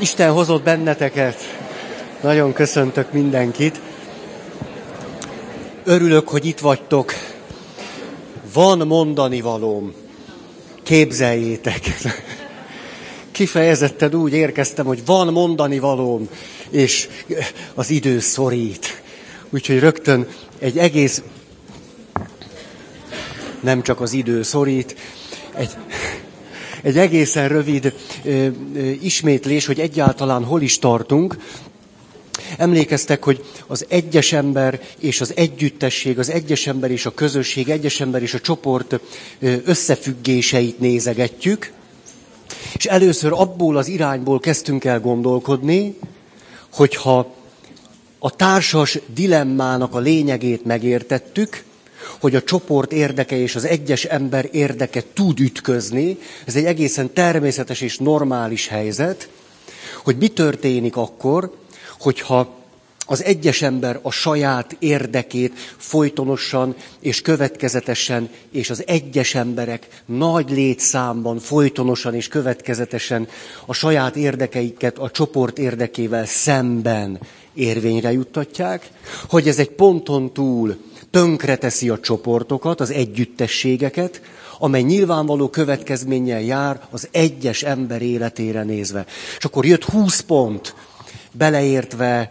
Isten hozott benneteket. Nagyon köszöntök mindenkit. Örülök, hogy itt vagytok. Van mondani valóm. Képzeljétek. Kifejezetten úgy érkeztem, hogy van mondani valóm, és az idő szorít. Úgyhogy rögtön egy egész, nem csak az idő szorít, egy, egy egészen rövid ö, ö, ismétlés, hogy egyáltalán hol is tartunk. Emlékeztek, hogy az egyes ember és az együttesség, az egyes ember és a közösség, egyes ember és a csoport összefüggéseit nézegetjük. És először abból az irányból kezdtünk el gondolkodni, hogyha a társas dilemmának a lényegét megértettük, hogy a csoport érdeke és az egyes ember érdeke tud ütközni, ez egy egészen természetes és normális helyzet, hogy mi történik akkor, hogyha az egyes ember a saját érdekét folytonosan és következetesen, és az egyes emberek nagy létszámban folytonosan és következetesen a saját érdekeiket a csoport érdekével szemben érvényre juttatják, hogy ez egy ponton túl tönkreteszi a csoportokat, az együttességeket, amely nyilvánvaló következménnyel jár az egyes ember életére nézve. És akkor jött 20 pont, beleértve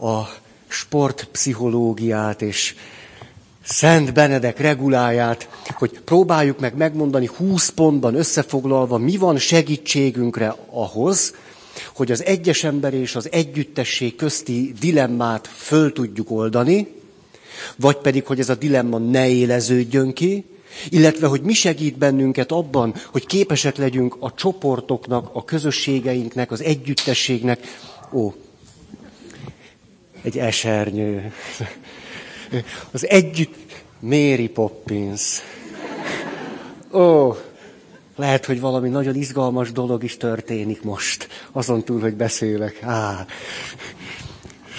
a sportpszichológiát és Szent Benedek reguláját, hogy próbáljuk meg megmondani 20 pontban összefoglalva, mi van segítségünkre ahhoz, hogy az egyes ember és az együttesség közti dilemmát föl tudjuk oldani, vagy pedig, hogy ez a dilemma ne éleződjön ki, illetve, hogy mi segít bennünket abban, hogy képesek legyünk a csoportoknak, a közösségeinknek, az együttességnek, ó, egy esernyő, az együtt, Mary Poppins. Ó, lehet, hogy valami nagyon izgalmas dolog is történik most, azon túl, hogy beszélek. Á.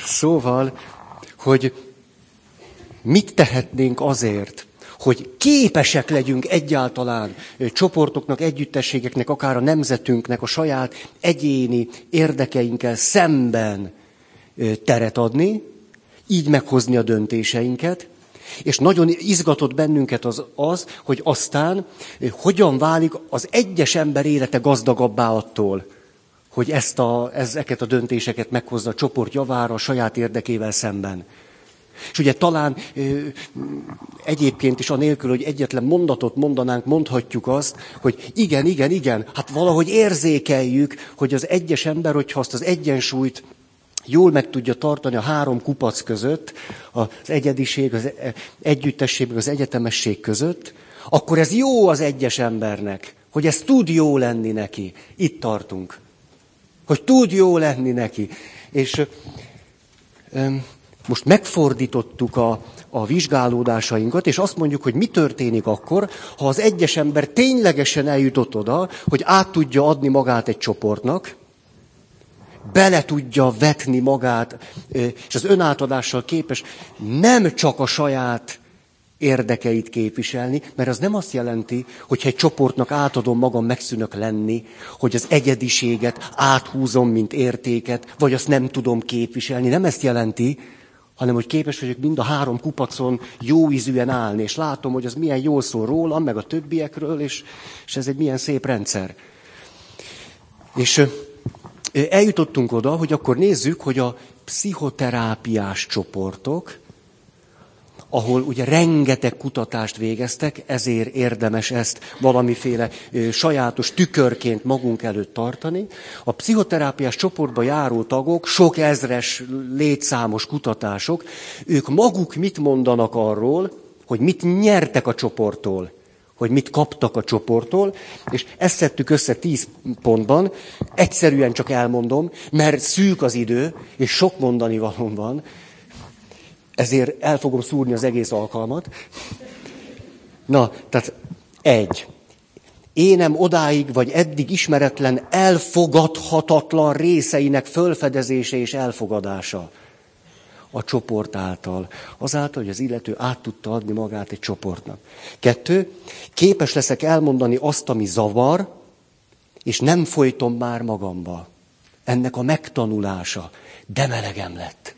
Szóval, hogy mit tehetnénk azért, hogy képesek legyünk egyáltalán csoportoknak, együttességeknek, akár a nemzetünknek, a saját egyéni érdekeinkkel szemben teret adni, így meghozni a döntéseinket, és nagyon izgatott bennünket az, az, hogy aztán hogyan válik az egyes ember élete gazdagabbá attól, hogy ezt a, ezeket a döntéseket meghozza a csoport javára, a saját érdekével szemben. És ugye talán egyébként is anélkül, hogy egyetlen mondatot mondanánk, mondhatjuk azt, hogy igen, igen, igen, hát valahogy érzékeljük, hogy az egyes ember, hogyha azt az egyensúlyt jól meg tudja tartani a három kupac között, az egyediség, az együttesség, az egyetemesség között, akkor ez jó az egyes embernek, hogy ez tud jó lenni neki. Itt tartunk. Hogy tud jó lenni neki. És most megfordítottuk a, a vizsgálódásainkat, és azt mondjuk, hogy mi történik akkor, ha az egyes ember ténylegesen eljutott oda, hogy át tudja adni magát egy csoportnak, bele tudja vetni magát, és az önátadással képes nem csak a saját érdekeit képviselni, mert az nem azt jelenti, hogy egy csoportnak átadom magam megszűnök lenni, hogy az egyediséget áthúzom, mint értéket, vagy azt nem tudom képviselni. Nem ezt jelenti, hanem hogy képes vagyok mind a három kupacon jó ízűen állni, és látom, hogy az milyen jól szól rólam, meg a többiekről, és, és ez egy milyen szép rendszer. És eljutottunk oda, hogy akkor nézzük, hogy a pszichoterápiás csoportok, ahol ugye rengeteg kutatást végeztek, ezért érdemes ezt valamiféle sajátos tükörként magunk előtt tartani. A pszichoterápiás csoportba járó tagok, sok ezres létszámos kutatások, ők maguk mit mondanak arról, hogy mit nyertek a csoporttól hogy mit kaptak a csoporttól, és ezt szedtük össze tíz pontban, egyszerűen csak elmondom, mert szűk az idő, és sok mondani valóm van, ezért el fogom szúrni az egész alkalmat. Na, tehát egy. Énem odáig vagy eddig ismeretlen, elfogadhatatlan részeinek fölfedezése és elfogadása a csoport által. Azáltal, hogy az illető át tudta adni magát egy csoportnak. Kettő, képes leszek elmondani azt, ami zavar, és nem folytom már magamba. ennek a megtanulása. De melegem lett.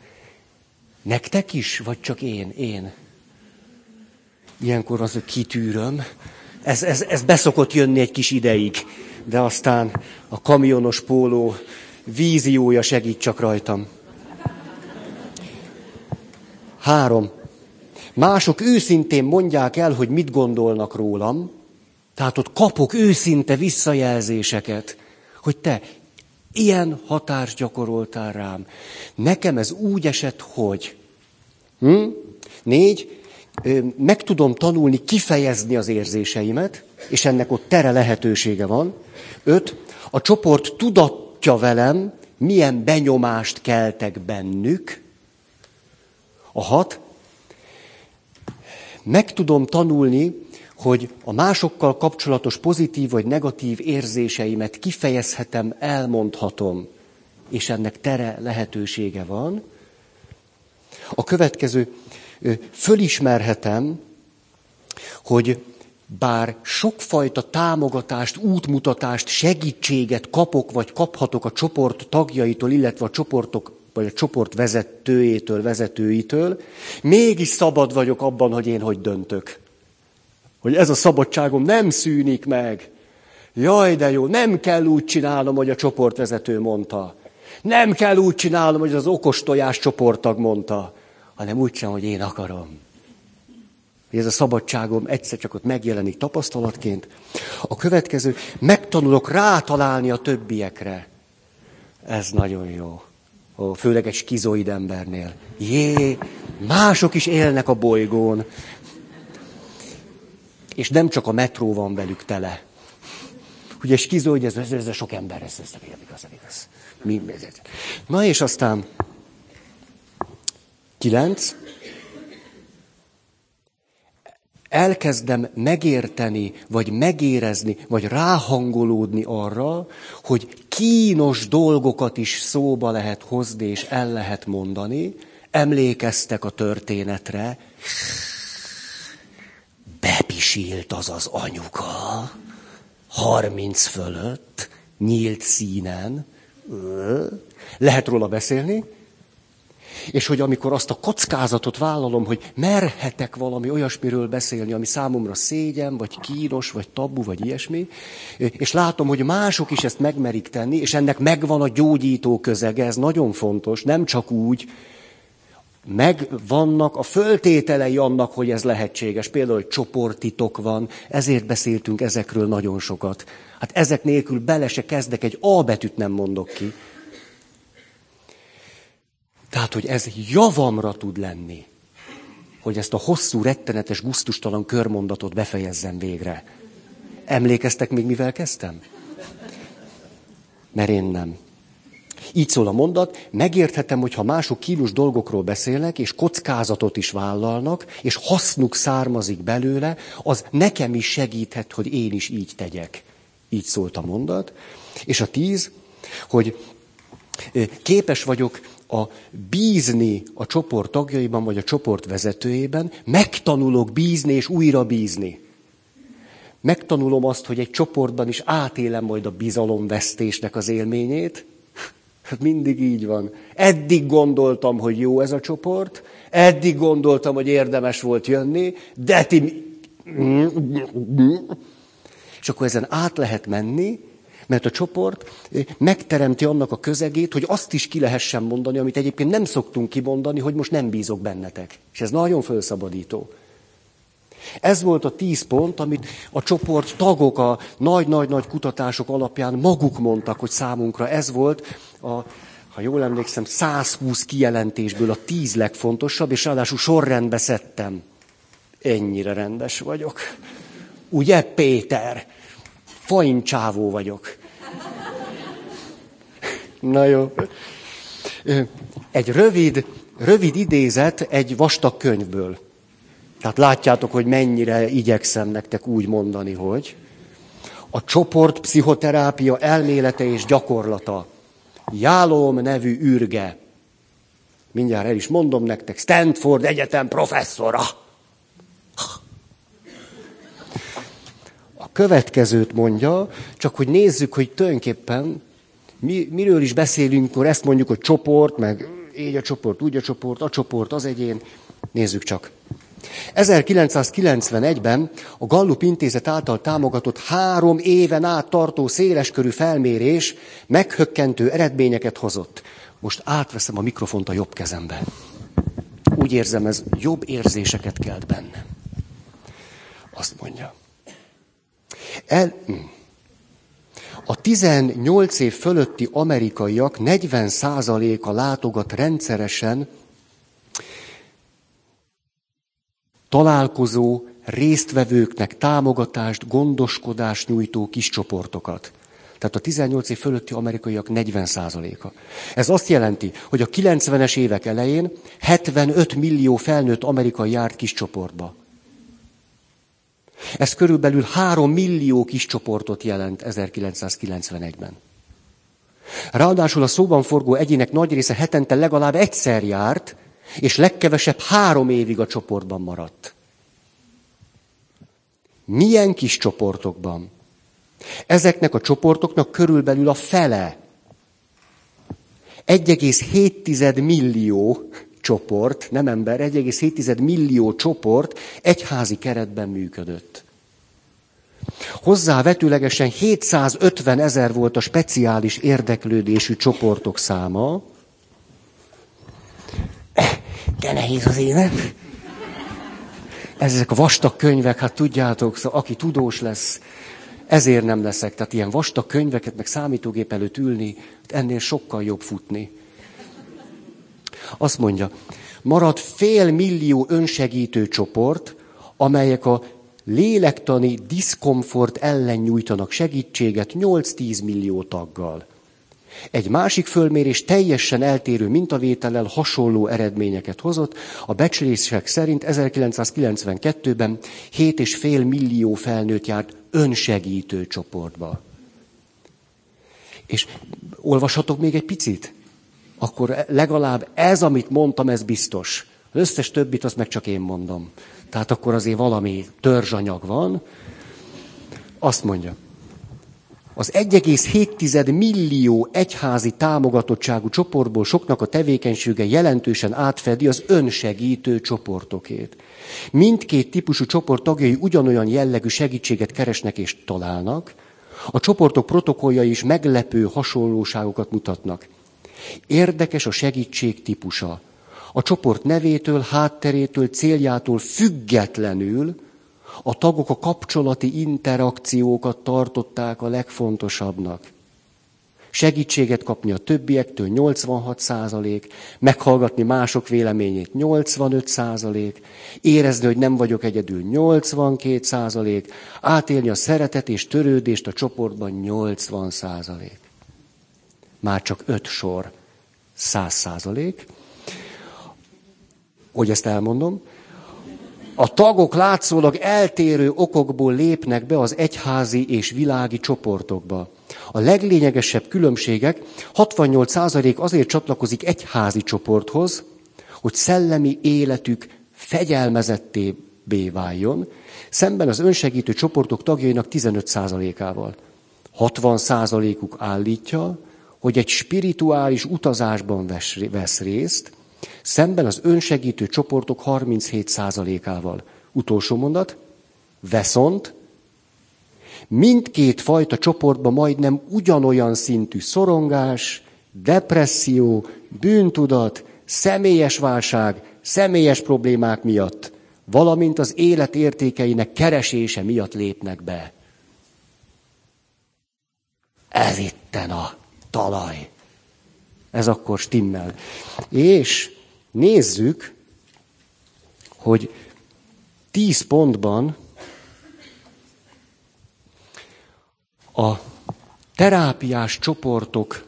Nektek is, vagy csak én? Én. Ilyenkor az, hogy kitűröm. Ez, ez, ez beszokott jönni egy kis ideig, de aztán a kamionos póló víziója segít csak rajtam. Három. Mások őszintén mondják el, hogy mit gondolnak rólam, tehát ott kapok őszinte visszajelzéseket, hogy te ilyen hatást gyakoroltál rám. Nekem ez úgy esett, hogy. Hm? Négy, meg tudom tanulni kifejezni az érzéseimet, és ennek ott tere lehetősége van. Öt, a csoport tudatja velem, milyen benyomást keltek bennük. A hat, meg tudom tanulni, hogy a másokkal kapcsolatos pozitív vagy negatív érzéseimet kifejezhetem, elmondhatom, és ennek tere lehetősége van. A következő, fölismerhetem, hogy bár sokfajta támogatást, útmutatást, segítséget kapok, vagy kaphatok a csoport tagjaitól, illetve a csoportok, vagy a csoport vezetőjétől, vezetőitől, mégis szabad vagyok abban, hogy én hogy döntök. Hogy ez a szabadságom nem szűnik meg. Jaj, de jó, nem kell úgy csinálnom, hogy a csoportvezető mondta. Nem kell úgy csinálnom, hogy az okos tojás csoporttag mondta, hanem úgy sem, hogy én akarom. Ez a szabadságom egyszer csak ott megjelenik tapasztalatként. A következő, megtanulok rátalálni a többiekre. Ez nagyon jó. Ó, főleg egy skizoid embernél. Jé, mások is élnek a bolygón. És nem csak a metró van velük tele. Ugye skizoid, ez, ez, ez sok ember, ez, ez nem igaz, igaz. Mi, ez, ez. Na és aztán kilenc, elkezdem megérteni, vagy megérezni, vagy ráhangolódni arra, hogy kínos dolgokat is szóba lehet hozni, és el lehet mondani. Emlékeztek a történetre. Bepisilt az az anyuka, harminc fölött, nyílt színen. Lehet róla beszélni? És hogy amikor azt a kockázatot vállalom, hogy merhetek valami olyasmiről beszélni, ami számomra szégyen, vagy kínos, vagy tabu, vagy ilyesmi, és látom, hogy mások is ezt megmerik tenni, és ennek megvan a gyógyító közege, ez nagyon fontos, nem csak úgy, megvannak a föltételei annak, hogy ez lehetséges. Például, hogy csoportitok van, ezért beszéltünk ezekről nagyon sokat. Hát ezek nélkül bele se kezdek, egy A betűt nem mondok ki. Tehát, hogy ez javamra tud lenni, hogy ezt a hosszú, rettenetes, guztustalan körmondatot befejezzem végre. Emlékeztek még, mivel kezdtem? Mert én nem. Így szól a mondat, megérthetem, hogy ha mások kínos dolgokról beszélnek, és kockázatot is vállalnak, és hasznuk származik belőle, az nekem is segíthet, hogy én is így tegyek. Így szólt a mondat. És a tíz, hogy képes vagyok a bízni a csoport tagjaiban, vagy a csoport vezetőjében, megtanulok bízni és újra bízni. Megtanulom azt, hogy egy csoportban is átélem majd a bizalomvesztésnek az élményét. Mindig így van. Eddig gondoltam, hogy jó ez a csoport, eddig gondoltam, hogy érdemes volt jönni, de ti... És akkor ezen át lehet menni, mert a csoport eh, megteremti annak a közegét, hogy azt is ki lehessen mondani, amit egyébként nem szoktunk kimondani, hogy most nem bízok bennetek. És ez nagyon felszabadító. Ez volt a tíz pont, amit a csoport tagok a nagy-nagy-nagy kutatások alapján maguk mondtak, hogy számunkra ez volt a, ha jól emlékszem, 120 kijelentésből a tíz legfontosabb, és ráadásul sorrendbe szedtem. Ennyire rendes vagyok. Ugye, Péter? Faincsávó vagyok. Na jó. Egy rövid, rövid idézet egy vastag könyvből. Tehát látjátok, hogy mennyire igyekszem nektek úgy mondani, hogy a csoport pszichoterápia elmélete és gyakorlata. Jálom nevű űrge. Mindjárt el is mondom nektek, Stanford Egyetem professzora. Következőt mondja, csak hogy nézzük, hogy tulajdonképpen mi, miről is beszélünk, akkor ezt mondjuk, hogy csoport, meg így a csoport, úgy a csoport, a csoport, az egyén. Nézzük csak. 1991-ben a Gallup intézet által támogatott három éven át tartó széleskörű felmérés meghökkentő eredményeket hozott. Most átveszem a mikrofont a jobb kezembe. Úgy érzem, ez jobb érzéseket kelt benne. Azt mondja. El, hm. a 18 év fölötti amerikaiak 40%-a látogat rendszeresen találkozó résztvevőknek támogatást, gondoskodást nyújtó kis csoportokat. Tehát a 18 év fölötti amerikaiak 40%-a. Ez azt jelenti, hogy a 90-es évek elején 75 millió felnőtt amerikai járt kis csoportba. Ez körülbelül 3 millió kis csoportot jelent 1991-ben. Ráadásul a szóban forgó egyének nagy része hetente legalább egyszer járt, és legkevesebb három évig a csoportban maradt. Milyen kis csoportokban? Ezeknek a csoportoknak körülbelül a fele. 1,7 millió csoport, nem ember, 1,7 millió csoport egyházi keretben működött. Hozzá vetőlegesen 750 ezer volt a speciális érdeklődésű csoportok száma. De nehéz az élet. Ezek a vastag könyvek, hát tudjátok, aki tudós lesz, ezért nem leszek. Tehát ilyen vastag könyveket, meg számítógép előtt ülni, ennél sokkal jobb futni. Azt mondja, marad fél millió önsegítő csoport, amelyek a lélektani diszkomfort ellen nyújtanak segítséget 8-10 millió taggal. Egy másik fölmérés teljesen eltérő mintavétellel hasonló eredményeket hozott. A becslések szerint 1992-ben 7,5 millió felnőtt járt önsegítő csoportba. És olvashatok még egy picit? Akkor legalább ez, amit mondtam, ez biztos. Az összes többit, azt meg csak én mondom. Tehát akkor azért valami törzsanyag van. Azt mondja, az 1,7 millió egyházi támogatottságú csoportból soknak a tevékenysége jelentősen átfedi az önsegítő csoportokét. Mindkét típusú csoport tagjai ugyanolyan jellegű segítséget keresnek és találnak, a csoportok protokolljai is meglepő hasonlóságokat mutatnak. Érdekes a segítség típusa. A csoport nevétől, hátterétől, céljától függetlenül a tagok a kapcsolati interakciókat tartották a legfontosabbnak. Segítséget kapni a többiektől 86 százalék, meghallgatni mások véleményét 85 százalék, érezni, hogy nem vagyok egyedül 82 százalék, átélni a szeretet és törődést a csoportban 80 százalék. Már csak öt sor, 100 százalék. Hogy ezt elmondom, a tagok látszólag eltérő okokból lépnek be az egyházi és világi csoportokba. A leglényegesebb különbségek 68% azért csatlakozik egyházi csoporthoz, hogy szellemi életük fegyelmezetté váljon, szemben az önsegítő csoportok tagjainak 15%-ával. 60%-uk állítja, hogy egy spirituális utazásban vesz részt, Szemben az önsegítő csoportok 37%-ával. Utolsó mondat. Veszont mindkét fajta csoportban majdnem ugyanolyan szintű szorongás, depresszió, bűntudat, személyes válság, személyes problémák miatt, valamint az élet értékeinek keresése miatt lépnek be. Ez itten a talaj. Ez akkor stimmel. És nézzük, hogy tíz pontban a terápiás csoportok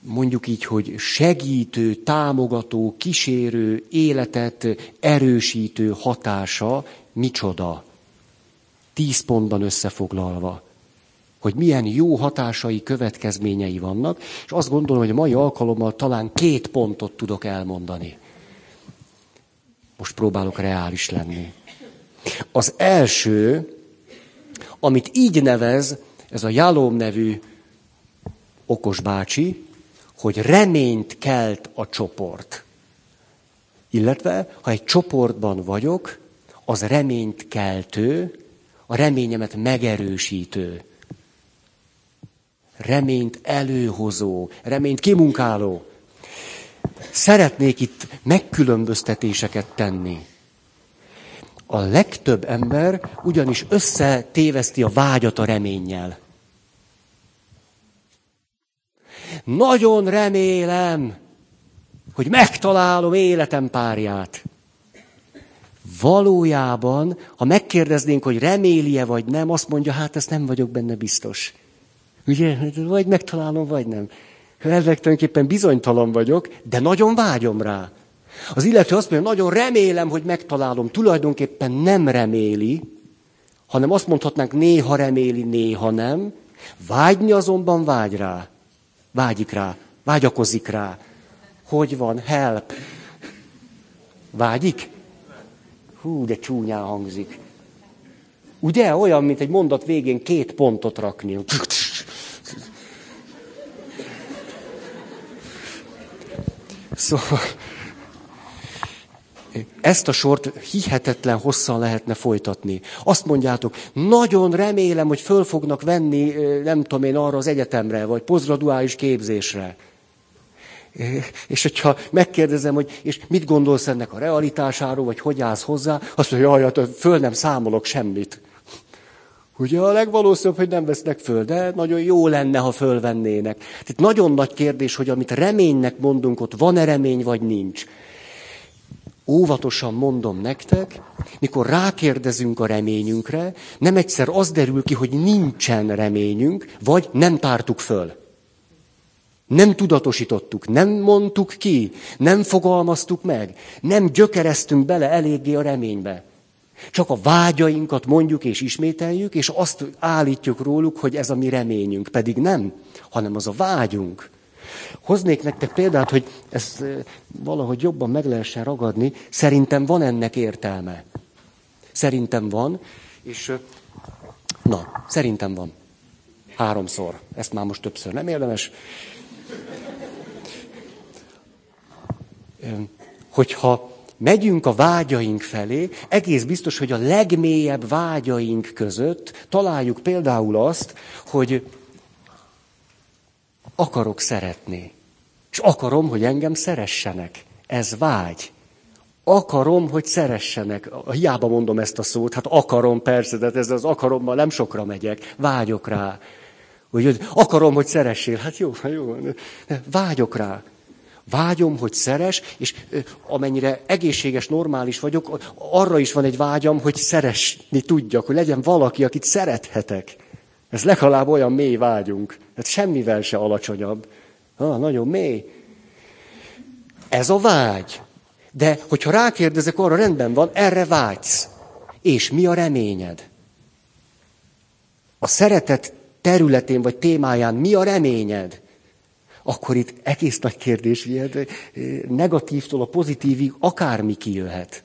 mondjuk így, hogy segítő, támogató, kísérő, életet erősítő hatása micsoda. Tíz pontban összefoglalva hogy milyen jó hatásai, következményei vannak, és azt gondolom, hogy a mai alkalommal talán két pontot tudok elmondani. Most próbálok reális lenni. Az első, amit így nevez ez a Jálóm nevű okos bácsi, hogy reményt kelt a csoport. Illetve, ha egy csoportban vagyok, az reményt keltő, a reményemet megerősítő, reményt előhozó, reményt kimunkáló. Szeretnék itt megkülönböztetéseket tenni. A legtöbb ember ugyanis összetéveszti a vágyat a reménnyel. Nagyon remélem, hogy megtalálom életem párját. Valójában, ha megkérdeznénk, hogy reméli-e vagy nem, azt mondja, hát ezt nem vagyok benne biztos. Ugye, vagy megtalálom, vagy nem. Elvek tulajdonképpen bizonytalan vagyok, de nagyon vágyom rá. Az illető azt mondja, nagyon remélem, hogy megtalálom. Tulajdonképpen nem reméli, hanem azt mondhatnánk, néha reméli, néha nem. Vágyni azonban vágy rá. Vágyik rá. Vágyakozik rá. Hogy van? Help. Vágyik? Hú, de csúnyán hangzik. Ugye? Olyan, mint egy mondat végén két pontot rakni. Szóval ezt a sort hihetetlen hosszan lehetne folytatni. Azt mondjátok, nagyon remélem, hogy föl fognak venni, nem tudom én, arra az egyetemre, vagy posztgraduális képzésre. És hogyha megkérdezem, hogy és mit gondolsz ennek a realitásáról, vagy hogy állsz hozzá, azt mondja, jaj, hát föl nem számolok semmit. Ugye a legvalószínűbb, hogy nem vesznek föl, de nagyon jó lenne, ha fölvennének. Tehát nagyon nagy kérdés, hogy amit reménynek mondunk, ott van-e remény, vagy nincs. Óvatosan mondom nektek, mikor rákérdezünk a reményünkre, nem egyszer az derül ki, hogy nincsen reményünk, vagy nem tártuk föl. Nem tudatosítottuk, nem mondtuk ki, nem fogalmaztuk meg, nem gyökereztünk bele eléggé a reménybe. Csak a vágyainkat mondjuk és ismételjük, és azt állítjuk róluk, hogy ez a mi reményünk. Pedig nem, hanem az a vágyunk. Hoznék nektek példát, hogy ezt valahogy jobban meg lehessen ragadni. Szerintem van ennek értelme. Szerintem van, és na, szerintem van. Háromszor. Ezt már most többször nem érdemes. Hogyha megyünk a vágyaink felé, egész biztos, hogy a legmélyebb vágyaink között találjuk például azt, hogy akarok szeretni. És akarom, hogy engem szeressenek. Ez vágy. Akarom, hogy szeressenek. Hiába mondom ezt a szót, hát akarom persze, de ez az akarommal nem sokra megyek. Vágyok rá. Hogy akarom, hogy szeressél. Hát jó, jó. Vágyok rá. Vágyom, hogy szeres, és amennyire egészséges, normális vagyok, arra is van egy vágyam, hogy szeresni tudjak, hogy legyen valaki, akit szerethetek. Ez legalább olyan mély vágyunk. Hát semmivel se alacsonyabb. Ha, nagyon mély. Ez a vágy. De hogyha rákérdezek, arra rendben van, erre vágysz. És mi a reményed? A szeretet területén vagy témáján mi a reményed? Akkor itt egész nagy kérdés, hogy negatívtól a pozitívig akármi kijöhet.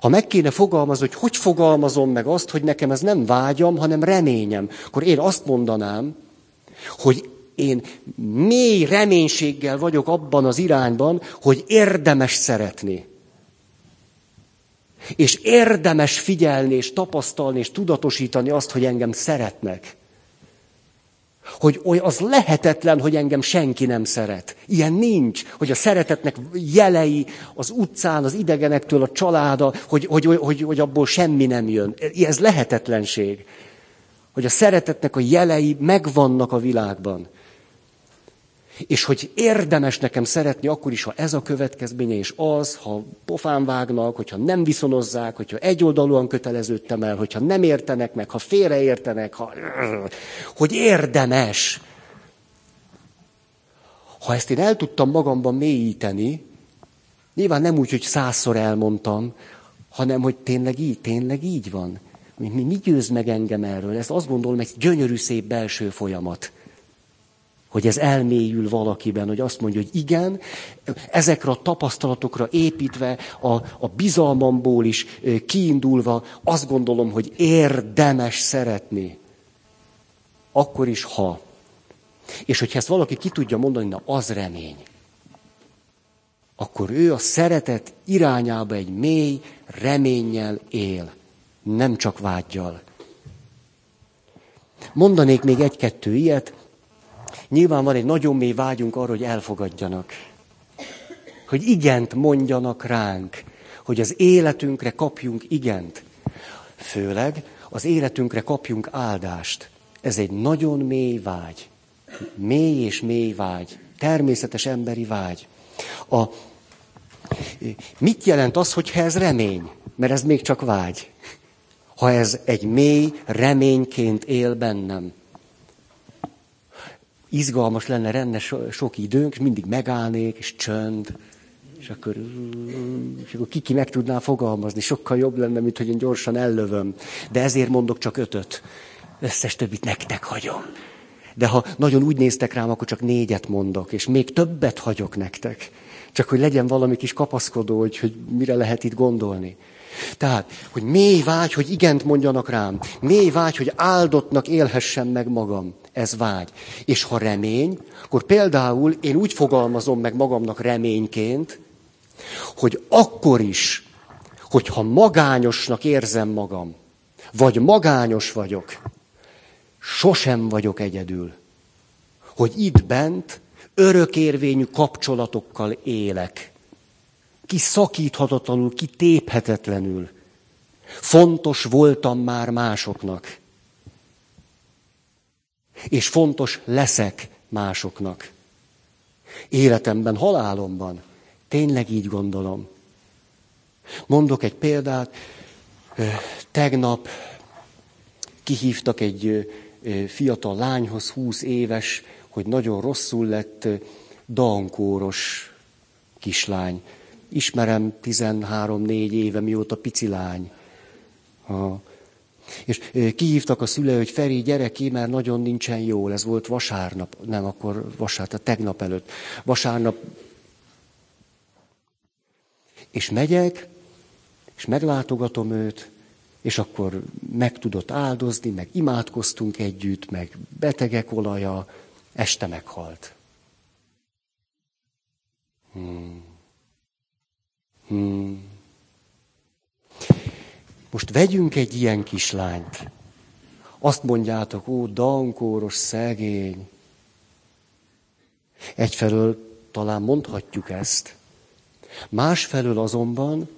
Ha meg kéne fogalmazni, hogy hogy fogalmazom meg azt, hogy nekem ez nem vágyam, hanem reményem, akkor én azt mondanám, hogy én mély reménységgel vagyok abban az irányban, hogy érdemes szeretni. És érdemes figyelni, és tapasztalni, és tudatosítani azt, hogy engem szeretnek. Hogy oly, az lehetetlen, hogy engem senki nem szeret. Ilyen nincs, hogy a szeretetnek jelei az utcán, az idegenektől, a családa, hogy, hogy, hogy, hogy abból semmi nem jön. Ez lehetetlenség. Hogy a szeretetnek a jelei megvannak a világban. És hogy érdemes nekem szeretni akkor is, ha ez a következménye, és az, ha pofán vágnak, hogyha nem viszonozzák, hogyha egyoldalúan köteleződtem el, hogyha nem értenek meg, ha félreértenek, ha... hogy érdemes. Ha ezt én el tudtam magamban mélyíteni, nyilván nem úgy, hogy százszor elmondtam, hanem hogy tényleg így, tényleg így van. Mi, mi, mi győz meg engem erről? Ezt azt gondolom, egy gyönyörű szép belső folyamat hogy ez elmélyül valakiben, hogy azt mondja, hogy igen, ezekre a tapasztalatokra építve, a, a bizalmamból is kiindulva, azt gondolom, hogy érdemes szeretni. akkor is ha. És hogyha ezt valaki ki tudja mondani, na az remény. Akkor ő a szeretet irányába egy mély reménnyel él, nem csak vágyjal. Mondanék még egy-kettő ilyet. Nyilván van egy nagyon mély vágyunk arra, hogy elfogadjanak. Hogy igent mondjanak ránk. Hogy az életünkre kapjunk igent. Főleg az életünkre kapjunk áldást. Ez egy nagyon mély vágy. Mély és mély vágy. Természetes emberi vágy. A, mit jelent az, hogyha ez remény? Mert ez még csak vágy. Ha ez egy mély reményként él bennem. Izgalmas lenne, renne so, sok időnk, és mindig megállnék, és csönd, és akkor, és akkor kiki meg tudná fogalmazni. Sokkal jobb lenne, mint hogy én gyorsan ellövöm. De ezért mondok csak ötöt. Összes többit nektek hagyom. De ha nagyon úgy néztek rám, akkor csak négyet mondok, és még többet hagyok nektek. Csak hogy legyen valami kis kapaszkodó, hogy, hogy mire lehet itt gondolni. Tehát, hogy mély vágy, hogy igent mondjanak rám. Mély vágy, hogy áldottnak élhessem meg magam. Ez vágy. És ha remény, akkor például én úgy fogalmazom meg magamnak reményként, hogy akkor is, hogyha magányosnak érzem magam, vagy magányos vagyok, sosem vagyok egyedül. Hogy itt bent örökérvényű kapcsolatokkal élek. Ki szakíthatatlanul, ki téphetetlenül. Fontos voltam már másoknak. És fontos leszek másoknak. Életemben, halálomban. Tényleg így gondolom. Mondok egy példát. Tegnap kihívtak egy fiatal lányhoz, 20 éves, hogy nagyon rosszul lett, dankóros kislány. Ismerem 13-4 éve, mióta pici lány. Ha. És kihívtak a szülei, hogy Feri, gyere ki, mert nagyon nincsen jól. Ez volt vasárnap, nem akkor vasárnap, tegnap előtt. Vasárnap. És megyek, és meglátogatom őt, és akkor meg tudott áldozni, meg imádkoztunk együtt, meg betegek olaja, este meghalt. Hmm. Hmm. Most vegyünk egy ilyen kislányt. Azt mondjátok, ó, dankóros, szegény. Egyfelől talán mondhatjuk ezt. Másfelől azonban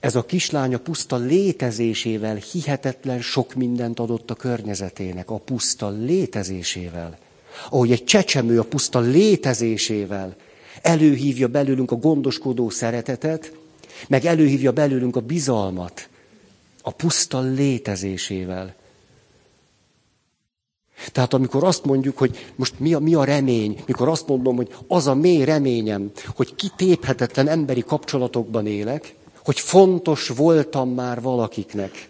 ez a kislány a puszta létezésével hihetetlen sok mindent adott a környezetének, a puszta létezésével. Ahogy egy csecsemő a puszta létezésével előhívja belőlünk a gondoskodó szeretetet, meg előhívja belőlünk a bizalmat a puszta létezésével. Tehát amikor azt mondjuk, hogy most mi a, mi a remény, mikor azt mondom, hogy az a mély reményem, hogy kitéphetetlen emberi kapcsolatokban élek, hogy fontos voltam már valakiknek.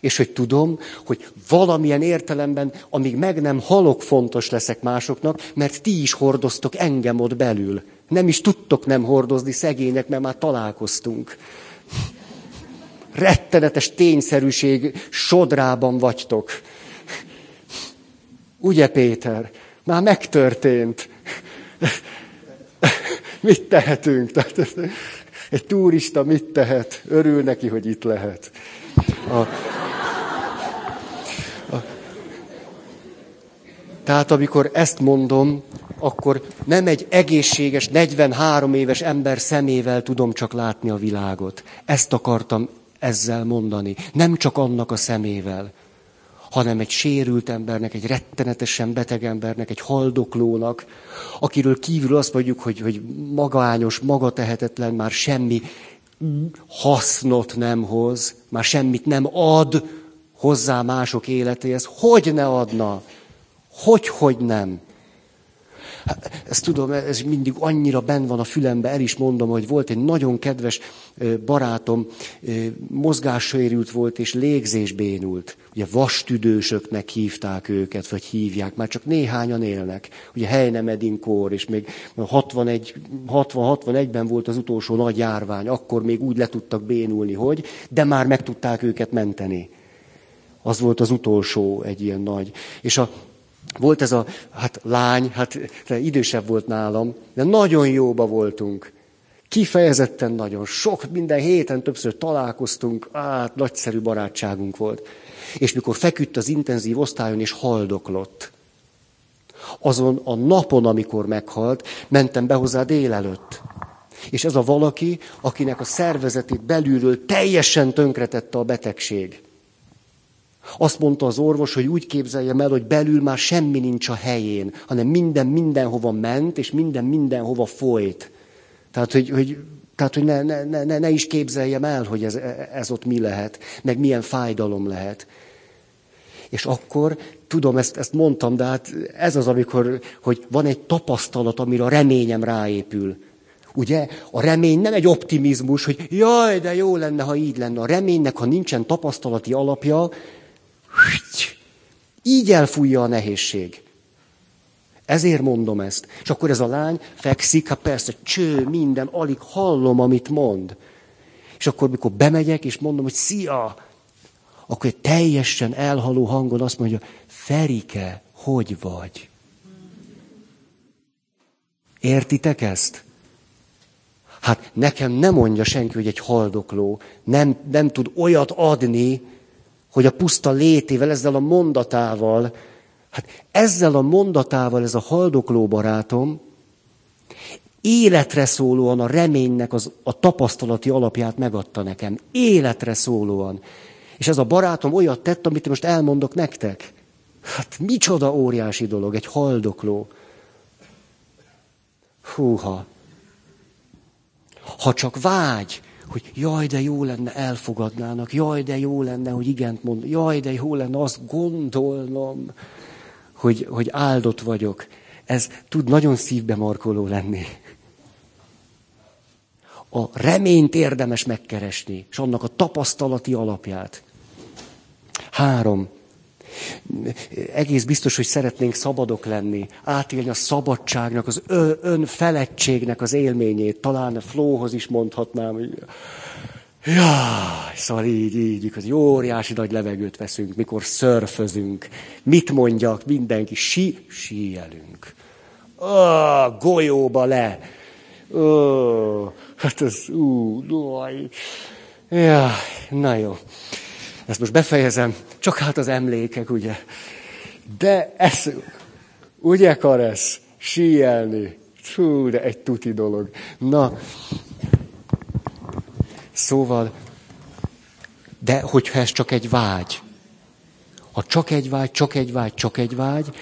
És hogy tudom, hogy valamilyen értelemben, amíg meg nem halok, fontos leszek másoknak, mert ti is hordoztok engem ott belül. Nem is tudtok nem hordozni szegények, mert már találkoztunk. Rettenetes tényszerűség sodrában vagytok. Ugye, Péter? Már megtörtént. Mit tehetünk? Tehát, egy turista mit tehet? Örül neki, hogy itt lehet. A, a, tehát amikor ezt mondom, akkor nem egy egészséges, 43 éves ember szemével tudom csak látni a világot. Ezt akartam ezzel mondani. Nem csak annak a szemével, hanem egy sérült embernek, egy rettenetesen beteg embernek, egy haldoklónak, akiről kívül azt mondjuk, hogy, hogy magányos, magatehetetlen, már semmi hasznot nem hoz, már semmit nem ad hozzá mások életéhez. Hogy ne adna? Hogy, hogy nem? Ezt tudom, ez mindig annyira ben van a fülembe, el is mondom, hogy volt egy nagyon kedves barátom, mozgássérült volt és légzésbénult. Ugye vastüdősöknek hívták őket, vagy hívják, már csak néhányan élnek. Ugye Heinemedin kór, és még 61, 60-61-ben volt az utolsó nagy járvány, akkor még úgy le tudtak bénulni, hogy, de már meg tudták őket menteni. Az volt az utolsó egy ilyen nagy. És a, volt ez a hát lány, hát idősebb volt nálam, de nagyon jóba voltunk. Kifejezetten nagyon. Sok, minden héten többször találkoztunk, át, nagyszerű barátságunk volt. És mikor feküdt az intenzív osztályon és haldoklott, azon a napon, amikor meghalt, mentem be hozzá délelőtt. És ez a valaki, akinek a szervezetét belülről teljesen tönkretette a betegség. Azt mondta az orvos, hogy úgy képzeljem el, hogy belül már semmi nincs a helyén, hanem minden mindenhova ment, és minden mindenhova folyt. Tehát, hogy, hogy, tehát, hogy ne, ne, ne, ne is képzeljem el, hogy ez, ez ott mi lehet, meg milyen fájdalom lehet. És akkor, tudom, ezt, ezt mondtam, de hát ez az, amikor, hogy van egy tapasztalat, amire a reményem ráépül. Ugye? A remény nem egy optimizmus, hogy jaj, de jó lenne, ha így lenne. A reménynek, ha nincsen tapasztalati alapja, így elfújja a nehézség. Ezért mondom ezt. És akkor ez a lány fekszik, hát persze, cső, minden, alig hallom, amit mond. És akkor, mikor bemegyek, és mondom, hogy szia, akkor egy teljesen elhaló hangon azt mondja, Ferike, hogy vagy? Értitek ezt? Hát nekem nem mondja senki, hogy egy haldokló nem, nem tud olyat adni, hogy a puszta létével, ezzel a mondatával, hát ezzel a mondatával ez a haldokló barátom életre szólóan a reménynek az, a tapasztalati alapját megadta nekem. Életre szólóan. És ez a barátom olyat tett, amit most elmondok nektek. Hát micsoda óriási dolog, egy haldokló. Húha. Ha csak vágy, hogy jaj, de jó lenne, elfogadnának, jaj, de jó lenne, hogy igent mond, jaj, de jó lenne azt gondolnom, hogy, hogy áldott vagyok. Ez tud nagyon szívbe markoló lenni. A reményt érdemes megkeresni, és annak a tapasztalati alapját. Három. Egész biztos, hogy szeretnénk szabadok lenni, átélni a szabadságnak, az önfeledtségnek az élményét. Talán a flóhoz is mondhatnám, hogy Jaj, szóval így, így, az óriási nagy levegőt veszünk, mikor szörfözünk. Mit mondjak, mindenki, sí, síelünk. Ó, golyóba le. Ó, hát ez, ú, doj. Ja, na jó. Ezt most befejezem, csak hát az emlékek, ugye. De ez, ugye Karesz, síelni. Fú, de egy tuti dolog. Na, szóval, de hogyha ez csak egy vágy, ha csak egy vágy, csak egy vágy, csak egy vágy,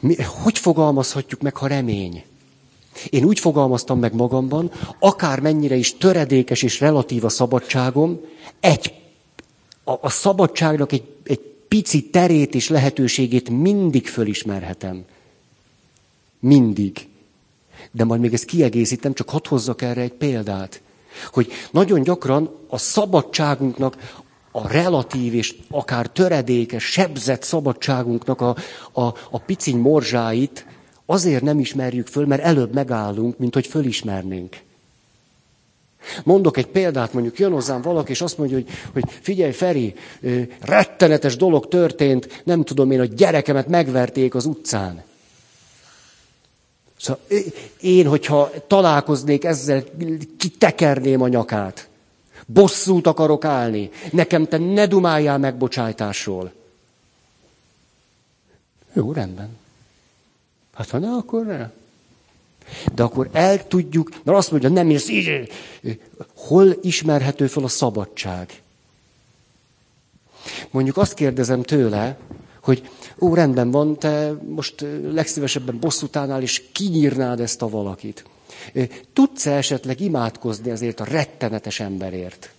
mi, hogy fogalmazhatjuk meg, ha remény? Én úgy fogalmaztam meg magamban, akár mennyire is töredékes és relatív a szabadságom, egy a, a szabadságnak egy, egy pici terét és lehetőségét mindig fölismerhetem. Mindig. De majd még ezt kiegészítem, csak hadd hozzak erre egy példát. Hogy nagyon gyakran a szabadságunknak, a relatív és akár töredékes, sebzett szabadságunknak a, a, a piciny morzsáit azért nem ismerjük föl, mert előbb megállunk, mint hogy fölismernénk. Mondok egy példát, mondjuk jön hozzám valaki, és azt mondja, hogy, hogy figyelj, Feri, rettenetes dolog történt, nem tudom én, a gyerekemet megverték az utcán. Szóval én, hogyha találkoznék ezzel, kitekerném a nyakát. Bosszút akarok állni. Nekem te ne dumáljál megbocsájtásról. Jó, rendben. Hát ha ne, akkor ne. De akkor el tudjuk, mert azt mondja, nem érsz így. Hol ismerhető fel a szabadság? Mondjuk azt kérdezem tőle, hogy ó, rendben van, te most legszívesebben bosszút állnál, és kinyírnád ezt a valakit. Tudsz -e esetleg imádkozni azért a rettenetes emberért?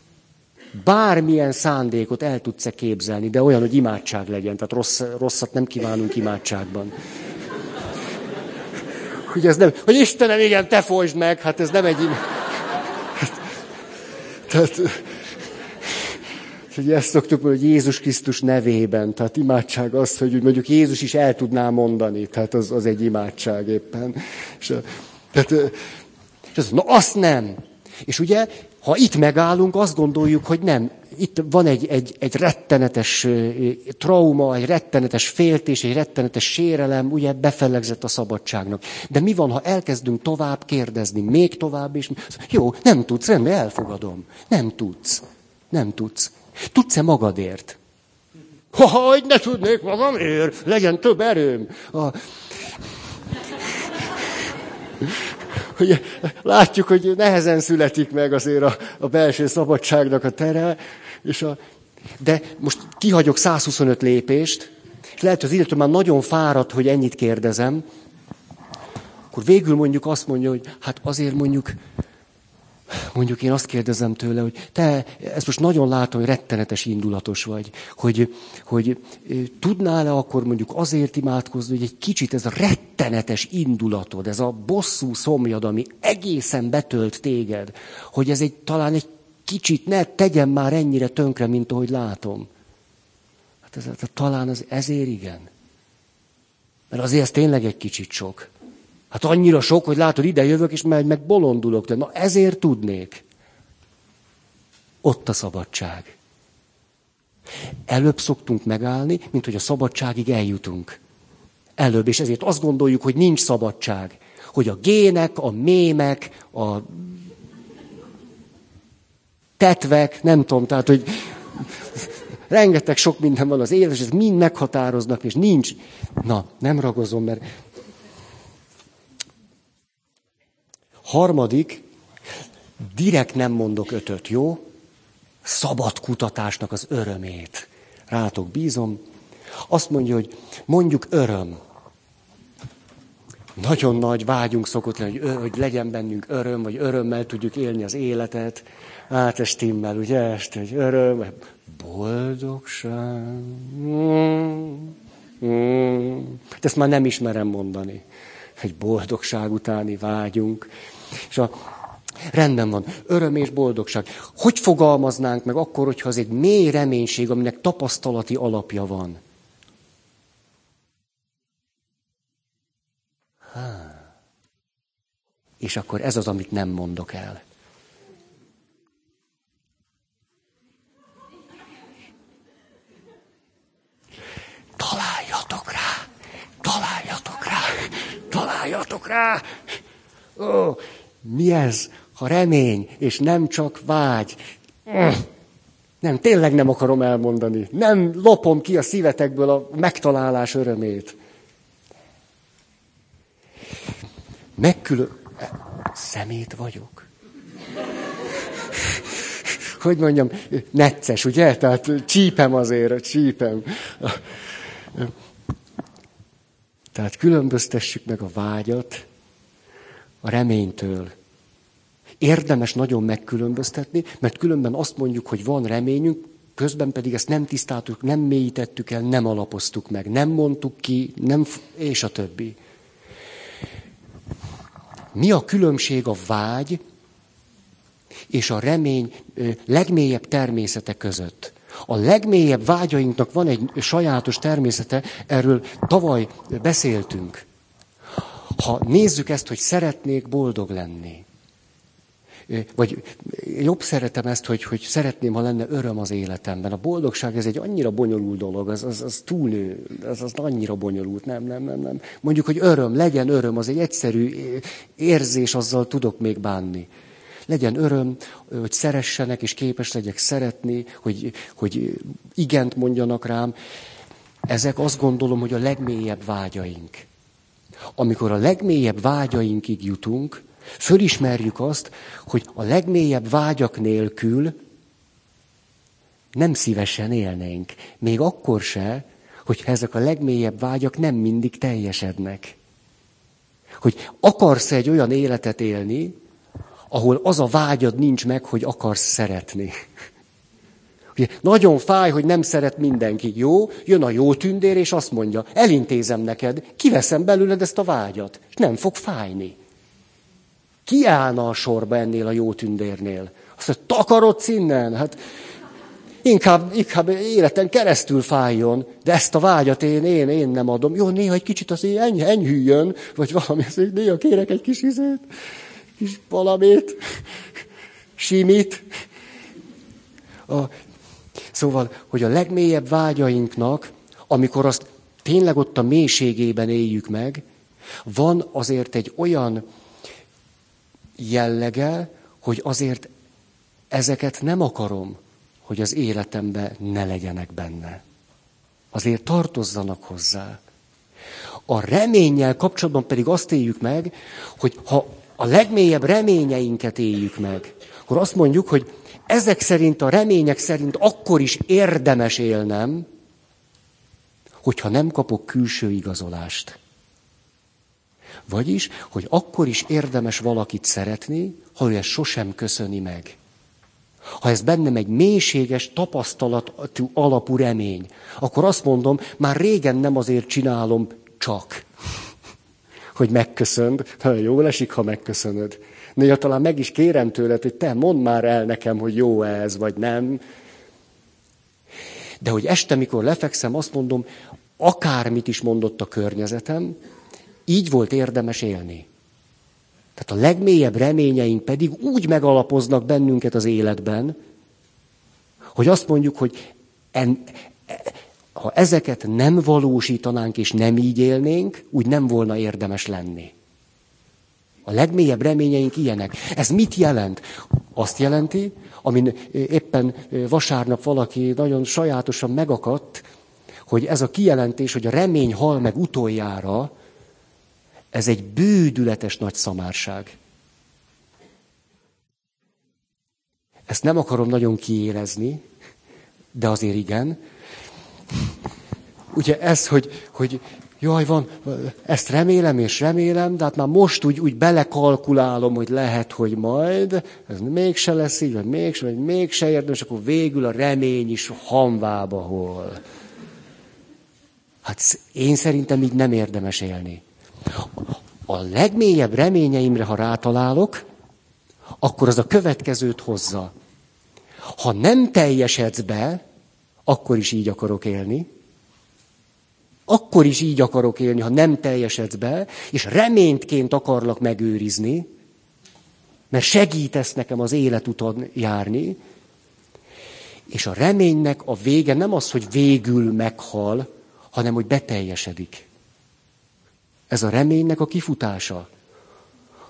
Bármilyen szándékot el tudsz-e képzelni, de olyan, hogy imádság legyen. Tehát rossz, rosszat nem kívánunk imádságban. Hogy ez nem, hogy Istenem, igen, te folytsd meg, hát ez nem egy... Hát, tehát, hogy ezt szoktuk mondani, hogy Jézus Krisztus nevében, tehát imádság az, hogy mondjuk Jézus is el tudná mondani, tehát az, az egy imádság éppen. És, tehát, és az, na azt nem. És ugye Ha itt megállunk, azt gondoljuk, hogy nem. Itt van egy, egy, egy rettenetes trauma, egy rettenetes féltés, egy rettenetes sérelem, ugye befelegzett a szabadságnak. De mi van, ha elkezdünk tovább kérdezni, még tovább is? Jó, nem tudsz, rendben, elfogadom. Nem tudsz. Nem tudsz. Tudsz-e magadért? Hogy ne tudnék magamért, legyen több erőm. A... Ugye, látjuk, hogy nehezen születik meg azért a, a belső szabadságnak a tere, és a, de most kihagyok 125 lépést, és lehet, hogy az illető már nagyon fáradt, hogy ennyit kérdezem, akkor végül mondjuk azt mondja, hogy hát azért mondjuk mondjuk én azt kérdezem tőle, hogy te, ezt most nagyon látom, hogy rettenetes indulatos vagy, hogy, hogy tudnál-e akkor mondjuk azért imádkozni, hogy egy kicsit ez a rettenetes indulatod, ez a bosszú szomjad, ami egészen betölt téged, hogy ez egy talán egy kicsit ne tegyen már ennyire tönkre, mint ahogy látom. Hát ez, talán az ezért igen. Mert azért ez tényleg egy kicsit sok. Hát annyira sok, hogy látod, ide jövök, és meg, meg bolondulok. De na ezért tudnék. Ott a szabadság. Előbb szoktunk megállni, mint hogy a szabadságig eljutunk. Előbb, és ezért azt gondoljuk, hogy nincs szabadság. Hogy a gének, a mémek, a tetvek, nem tudom, tehát, hogy rengeteg sok minden van az élet, és ez mind meghatároznak, és nincs. Na, nem ragozom, mert Harmadik, direkt nem mondok ötöt, jó? Szabad kutatásnak az örömét. Rátok bízom. Azt mondja, hogy mondjuk öröm. Nagyon nagy vágyunk szokott lenni, hogy, hogy legyen bennünk öröm, vagy örömmel tudjuk élni az életet. Hát ez stimmel, ugye? Este, hogy öröm, boldogság. Mm, mm. Ezt már nem ismerem mondani. Egy boldogság utáni vágyunk. És a rendben van, öröm és boldogság. Hogy fogalmaznánk meg akkor, hogyha az egy mély reménység, aminek tapasztalati alapja van? Há. És akkor ez az, amit nem mondok el. Találjatok rá! Találjatok rá! Találjatok rá! Ó, mi ez? Ha remény, és nem csak vágy. Nem, tényleg nem akarom elmondani. Nem lopom ki a szívetekből a megtalálás örömét. Megkülön... Szemét vagyok. Hogy mondjam, necces, ugye? Tehát csípem azért, csípem. Tehát különböztessük meg a vágyat a reménytől. Érdemes nagyon megkülönböztetni, mert különben azt mondjuk, hogy van reményünk, közben pedig ezt nem tisztáltuk, nem mélyítettük el, nem alapoztuk meg, nem mondtuk ki, nem, és a többi. Mi a különbség a vágy és a remény legmélyebb természete között? A legmélyebb vágyainknak van egy sajátos természete, erről tavaly beszéltünk. Ha nézzük ezt, hogy szeretnék boldog lenni, vagy jobb szeretem ezt, hogy, hogy szeretném, ha lenne öröm az életemben. A boldogság ez egy annyira bonyolult dolog, az, az, az túlnő, az, az annyira bonyolult, nem, nem, nem, nem. Mondjuk, hogy öröm, legyen öröm, az egy egyszerű érzés, azzal tudok még bánni. Legyen öröm, hogy szeressenek, és képes legyek szeretni, hogy, hogy igent mondjanak rám. Ezek azt gondolom, hogy a legmélyebb vágyaink. Amikor a legmélyebb vágyainkig jutunk, fölismerjük azt, hogy a legmélyebb vágyak nélkül nem szívesen élnénk. Még akkor se, hogyha ezek a legmélyebb vágyak nem mindig teljesednek. Hogy akarsz egy olyan életet élni, ahol az a vágyad nincs meg, hogy akarsz szeretni. Ugye, nagyon fáj, hogy nem szeret mindenki. Jó, jön a jó tündér, és azt mondja, elintézem neked, kiveszem belőled ezt a vágyat, és nem fog fájni. Ki állna a sorba ennél a jó tündérnél? Azt mondja, takarodsz innen? Hát inkább, inkább életen keresztül fájjon, de ezt a vágyat én, én, én nem adom. Jó, néha egy kicsit az eny, enyhüljön, vagy valami, néha kérek egy kis izét, kis valamit. simit. A, szóval, hogy a legmélyebb vágyainknak, amikor azt tényleg ott a mélységében éljük meg, van azért egy olyan jellege, hogy azért ezeket nem akarom, hogy az életemben ne legyenek benne. Azért tartozzanak hozzá. A reménnyel kapcsolatban pedig azt éljük meg, hogy ha a legmélyebb reményeinket éljük meg, akkor azt mondjuk, hogy ezek szerint, a remények szerint akkor is érdemes élnem, hogyha nem kapok külső igazolást. Vagyis, hogy akkor is érdemes valakit szeretni, ha ő ezt sosem köszöni meg. Ha ez bennem egy mélységes tapasztalatú alapú remény, akkor azt mondom, már régen nem azért csinálom csak, hogy megköszönd. Jó esik, ha megköszönöd. Néha talán meg is kérem tőled, hogy te mondd már el nekem, hogy jó ez, vagy nem. De hogy este, mikor lefekszem, azt mondom, akármit is mondott a környezetem, így volt érdemes élni. Tehát a legmélyebb reményeink pedig úgy megalapoznak bennünket az életben, hogy azt mondjuk, hogy en, ha ezeket nem valósítanánk és nem így élnénk, úgy nem volna érdemes lenni. A legmélyebb reményeink ilyenek. Ez mit jelent? Azt jelenti, amin éppen vasárnap valaki nagyon sajátosan megakadt, hogy ez a kijelentés, hogy a remény hal meg utoljára, ez egy bődületes nagy szamárság. Ezt nem akarom nagyon kiélezni, de azért igen. Ugye ez, hogy, hogy jaj, van, ezt remélem és remélem, de hát már most úgy, úgy belekalkulálom, hogy lehet, hogy majd, ez mégse lesz így, vagy mégse, vagy mégse érdemes, akkor végül a remény is hamvába hol. Hát én szerintem így nem érdemes élni. A legmélyebb reményeimre, ha rátalálok, akkor az a következőt hozza. Ha nem teljesedsz be, akkor is így akarok élni. Akkor is így akarok élni, ha nem teljesedsz be, és reményként akarlak megőrizni, mert segítesz nekem az életuton járni, és a reménynek a vége nem az, hogy végül meghal, hanem hogy beteljesedik. Ez a reménynek a kifutása.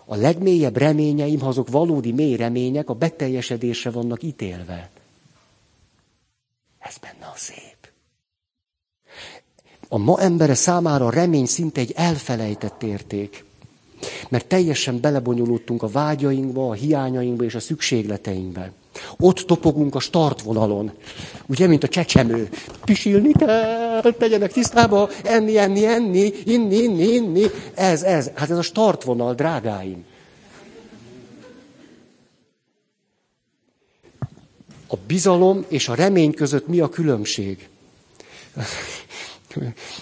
A legmélyebb reményeim, ha azok valódi mély remények, a beteljesedésre vannak ítélve. Ez benne a szép. A ma embere számára a remény szinte egy elfelejtett érték. Mert teljesen belebonyolultunk a vágyainkba, a hiányainkba és a szükségleteinkbe. Ott topogunk a startvonalon. Ugye, mint a csecsemő. Pisilni kell, tegyenek tisztába, enni, enni, enni, inni, inni, inni. Ez, ez. Hát ez a startvonal, drágáim. A bizalom és a remény között mi a különbség?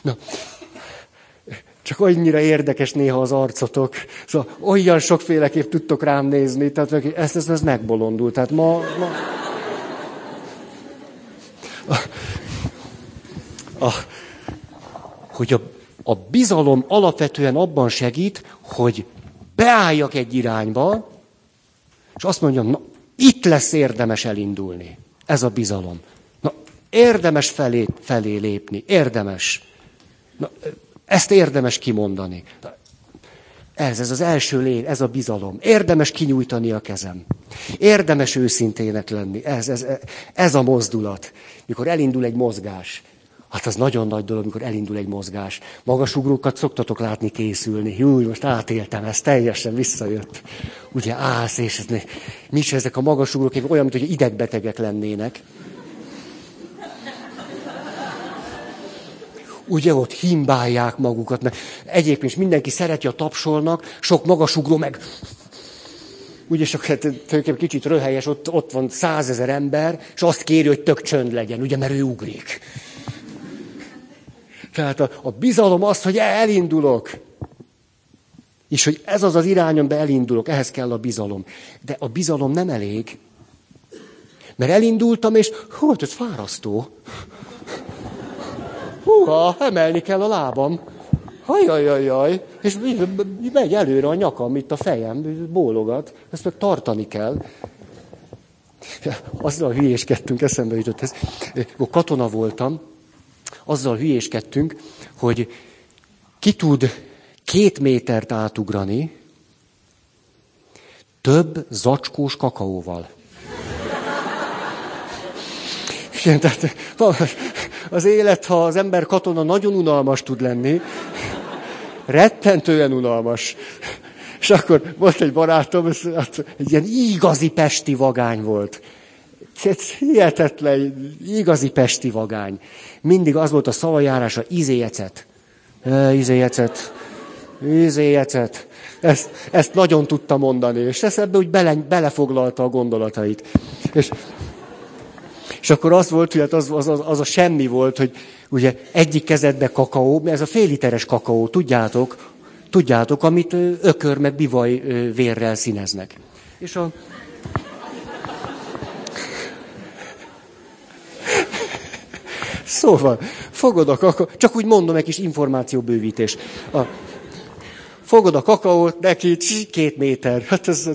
Na, csak annyira érdekes néha az arcotok. Szóval olyan sokféleképp tudtok rám nézni, tehát ezt, ezt, ezt megbolondult. Tehát ma... ma... A, a, hogy a, a bizalom alapvetően abban segít, hogy beálljak egy irányba, és azt mondjam, na, itt lesz érdemes elindulni. Ez a bizalom. Érdemes felé, felé lépni, érdemes. Na, ezt érdemes kimondani. Ez, ez az első lé, ez a bizalom. Érdemes kinyújtani a kezem. Érdemes őszintének lenni. Ez, ez, ez a mozdulat. Mikor elindul egy mozgás. Hát az nagyon nagy dolog, amikor elindul egy mozgás. Magasugrókat szoktatok látni készülni. Júj, most átéltem, ez teljesen visszajött. Ugye állsz, és ez, mi ezek a magasugrók, olyan, mint idegbetegek lennének. Ugye ott himbálják magukat, mert egyébként is mindenki szereti a tapsolnak, sok magasugró meg ugye csak hát, tulajdonképpen kicsit röhelyes, ott, ott van százezer ember, és azt kéri, hogy tök csönd legyen, ugye, mert ő ugrik. Tehát a, a bizalom az, hogy elindulok. És hogy ez az az irányon be elindulok, ehhez kell a bizalom. De a bizalom nem elég. Mert elindultam, és hú, hát ez fárasztó. Húha, emelni kell a lábam. Hajajajaj, és megy előre a nyakam, itt a fejem, bólogat, ezt meg tartani kell. Azzal hülyéskedtünk, eszembe jutott ez. Akkor katona voltam, azzal hülyéskedtünk, hogy ki tud két métert átugrani több zacskós kakaóval. Igen, tehát az élet, ha az ember katona nagyon unalmas tud lenni, rettentően unalmas. És akkor volt egy barátom, hát egy ilyen igazi pesti vagány volt. Hihetetlen, igazi pesti vagány. Mindig az volt a szavajárása, izéjecet. E, izéjecet. Izéjecet. Ezt, ezt nagyon tudta mondani, és ezt ebbe úgy bele, belefoglalta a gondolatait. És, és akkor az volt, hogy hát az, az, az, az a semmi volt, hogy ugye egyik kezedbe kakaó, ez a fél literes kakaó, tudjátok, tudjátok, amit ökör meg bivaj vérrel színeznek. És a... Szóval, fogod a kakaó, csak úgy mondom, egy kis információbővítés. A, fogod a kakaót, neki két méter. Hát ez,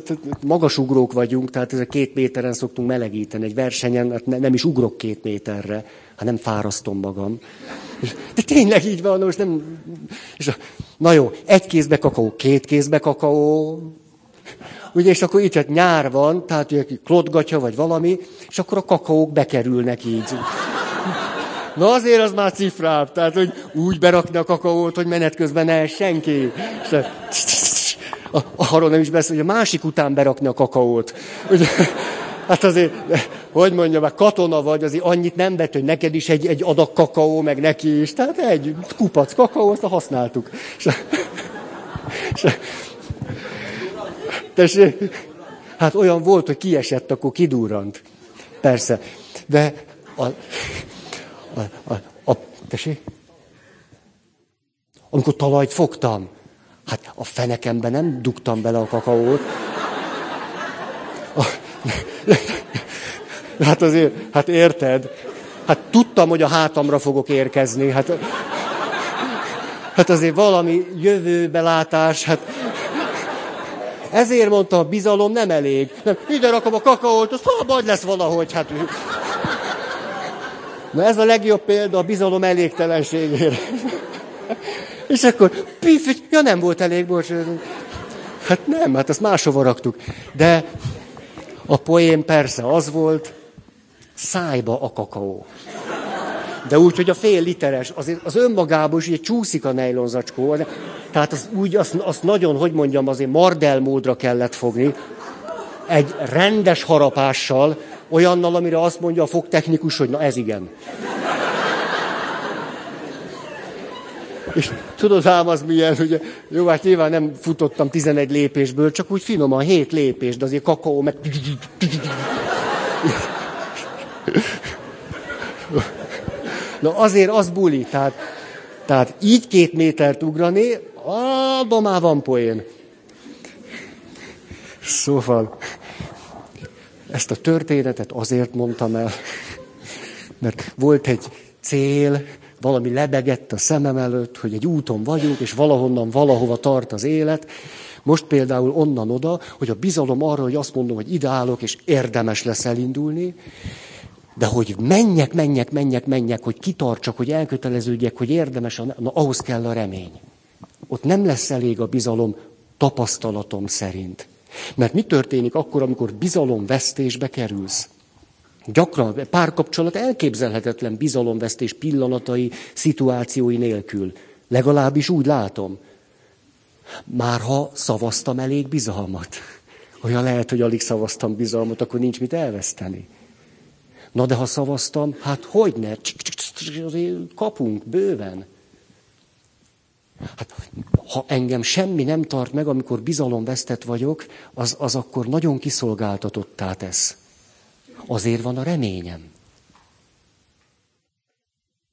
magasugrók vagyunk, tehát ez a két méteren szoktunk melegíteni. Egy versenyen hát ne, nem is ugrok két méterre, hanem fárasztom magam. De tényleg így van, most nem... És a, na jó, egy kézbe kakaó, két kézbe kakaó, ugye, és akkor itt hát nyár van, tehát ugye klotgatja, vagy valami, és akkor a kakaók bekerülnek így. Na azért az már cifrább, tehát hogy úgy berakni a kakaót, hogy menet közben ne senki. arról nem is beszél, hogy a másik után berakni a kakaót. Ugye, hát azért, hogy mondjam, már katona vagy, azért annyit nem vett, hogy neked is egy, egy adag kakaó, meg neki is. Tehát egy kupac kakaó, azt használtuk. És, tessék, hát olyan volt, hogy kiesett, akkor kidurrant. Persze. De a, a, a, a, tessék? Amikor talajt fogtam, hát a fenekembe nem dugtam bele a kakaót. Hát azért, hát érted? Hát tudtam, hogy a hátamra fogok érkezni. Hát, hát azért valami jövőbelátás, hát ezért mondta, a bizalom nem elég. Nem, ide rakom a kakaót, az ha lesz valahogy. Hát, Na ez a legjobb példa a bizalom elégtelenségére. És akkor, pif, ja nem volt elég, bocs. Hát nem, hát azt máshova raktuk. De a poén persze az volt, szájba a kakaó. De úgy, hogy a fél literes, azért az önmagában is ugye csúszik a nejlonzacskó. Tehát az úgy, azt, azt nagyon, hogy mondjam, azért mardel módra kellett fogni. Egy rendes harapással, olyannal, amire azt mondja a fogtechnikus, hogy na ez igen. És tudod ám az milyen, hogy jó, hát nyilván nem futottam 11 lépésből, csak úgy finoman 7 lépés, de azért kakaó meg... Na azért az buli, tehát, tehát így két métert ugrani, abban már van poén. Szóval, ezt a történetet azért mondtam el, mert volt egy cél, valami lebegett a szemem előtt, hogy egy úton vagyunk, és valahonnan valahova tart az élet. Most például onnan oda, hogy a bizalom arra, hogy azt mondom, hogy ideálok, és érdemes lesz elindulni, de hogy menjek, menjek, menjek, menjek, hogy kitartsak, hogy elköteleződjek, hogy érdemes, na, ahhoz kell a remény. Ott nem lesz elég a bizalom tapasztalatom szerint. Mert mi történik akkor, amikor bizalomvesztésbe kerülsz? Gyakran párkapcsolat elképzelhetetlen bizalomvesztés pillanatai, szituációi nélkül. Legalábbis úgy látom. Már ha szavaztam elég bizalmat. Olyan lehet, hogy alig szavaztam bizalmat, akkor nincs mit elveszteni. Na de ha szavaztam, hát hogy ne? Kapunk bőven. Hát, ha engem semmi nem tart meg, amikor bizalomvesztett vagyok, az, az akkor nagyon kiszolgáltatottá tesz. Azért van a reményem.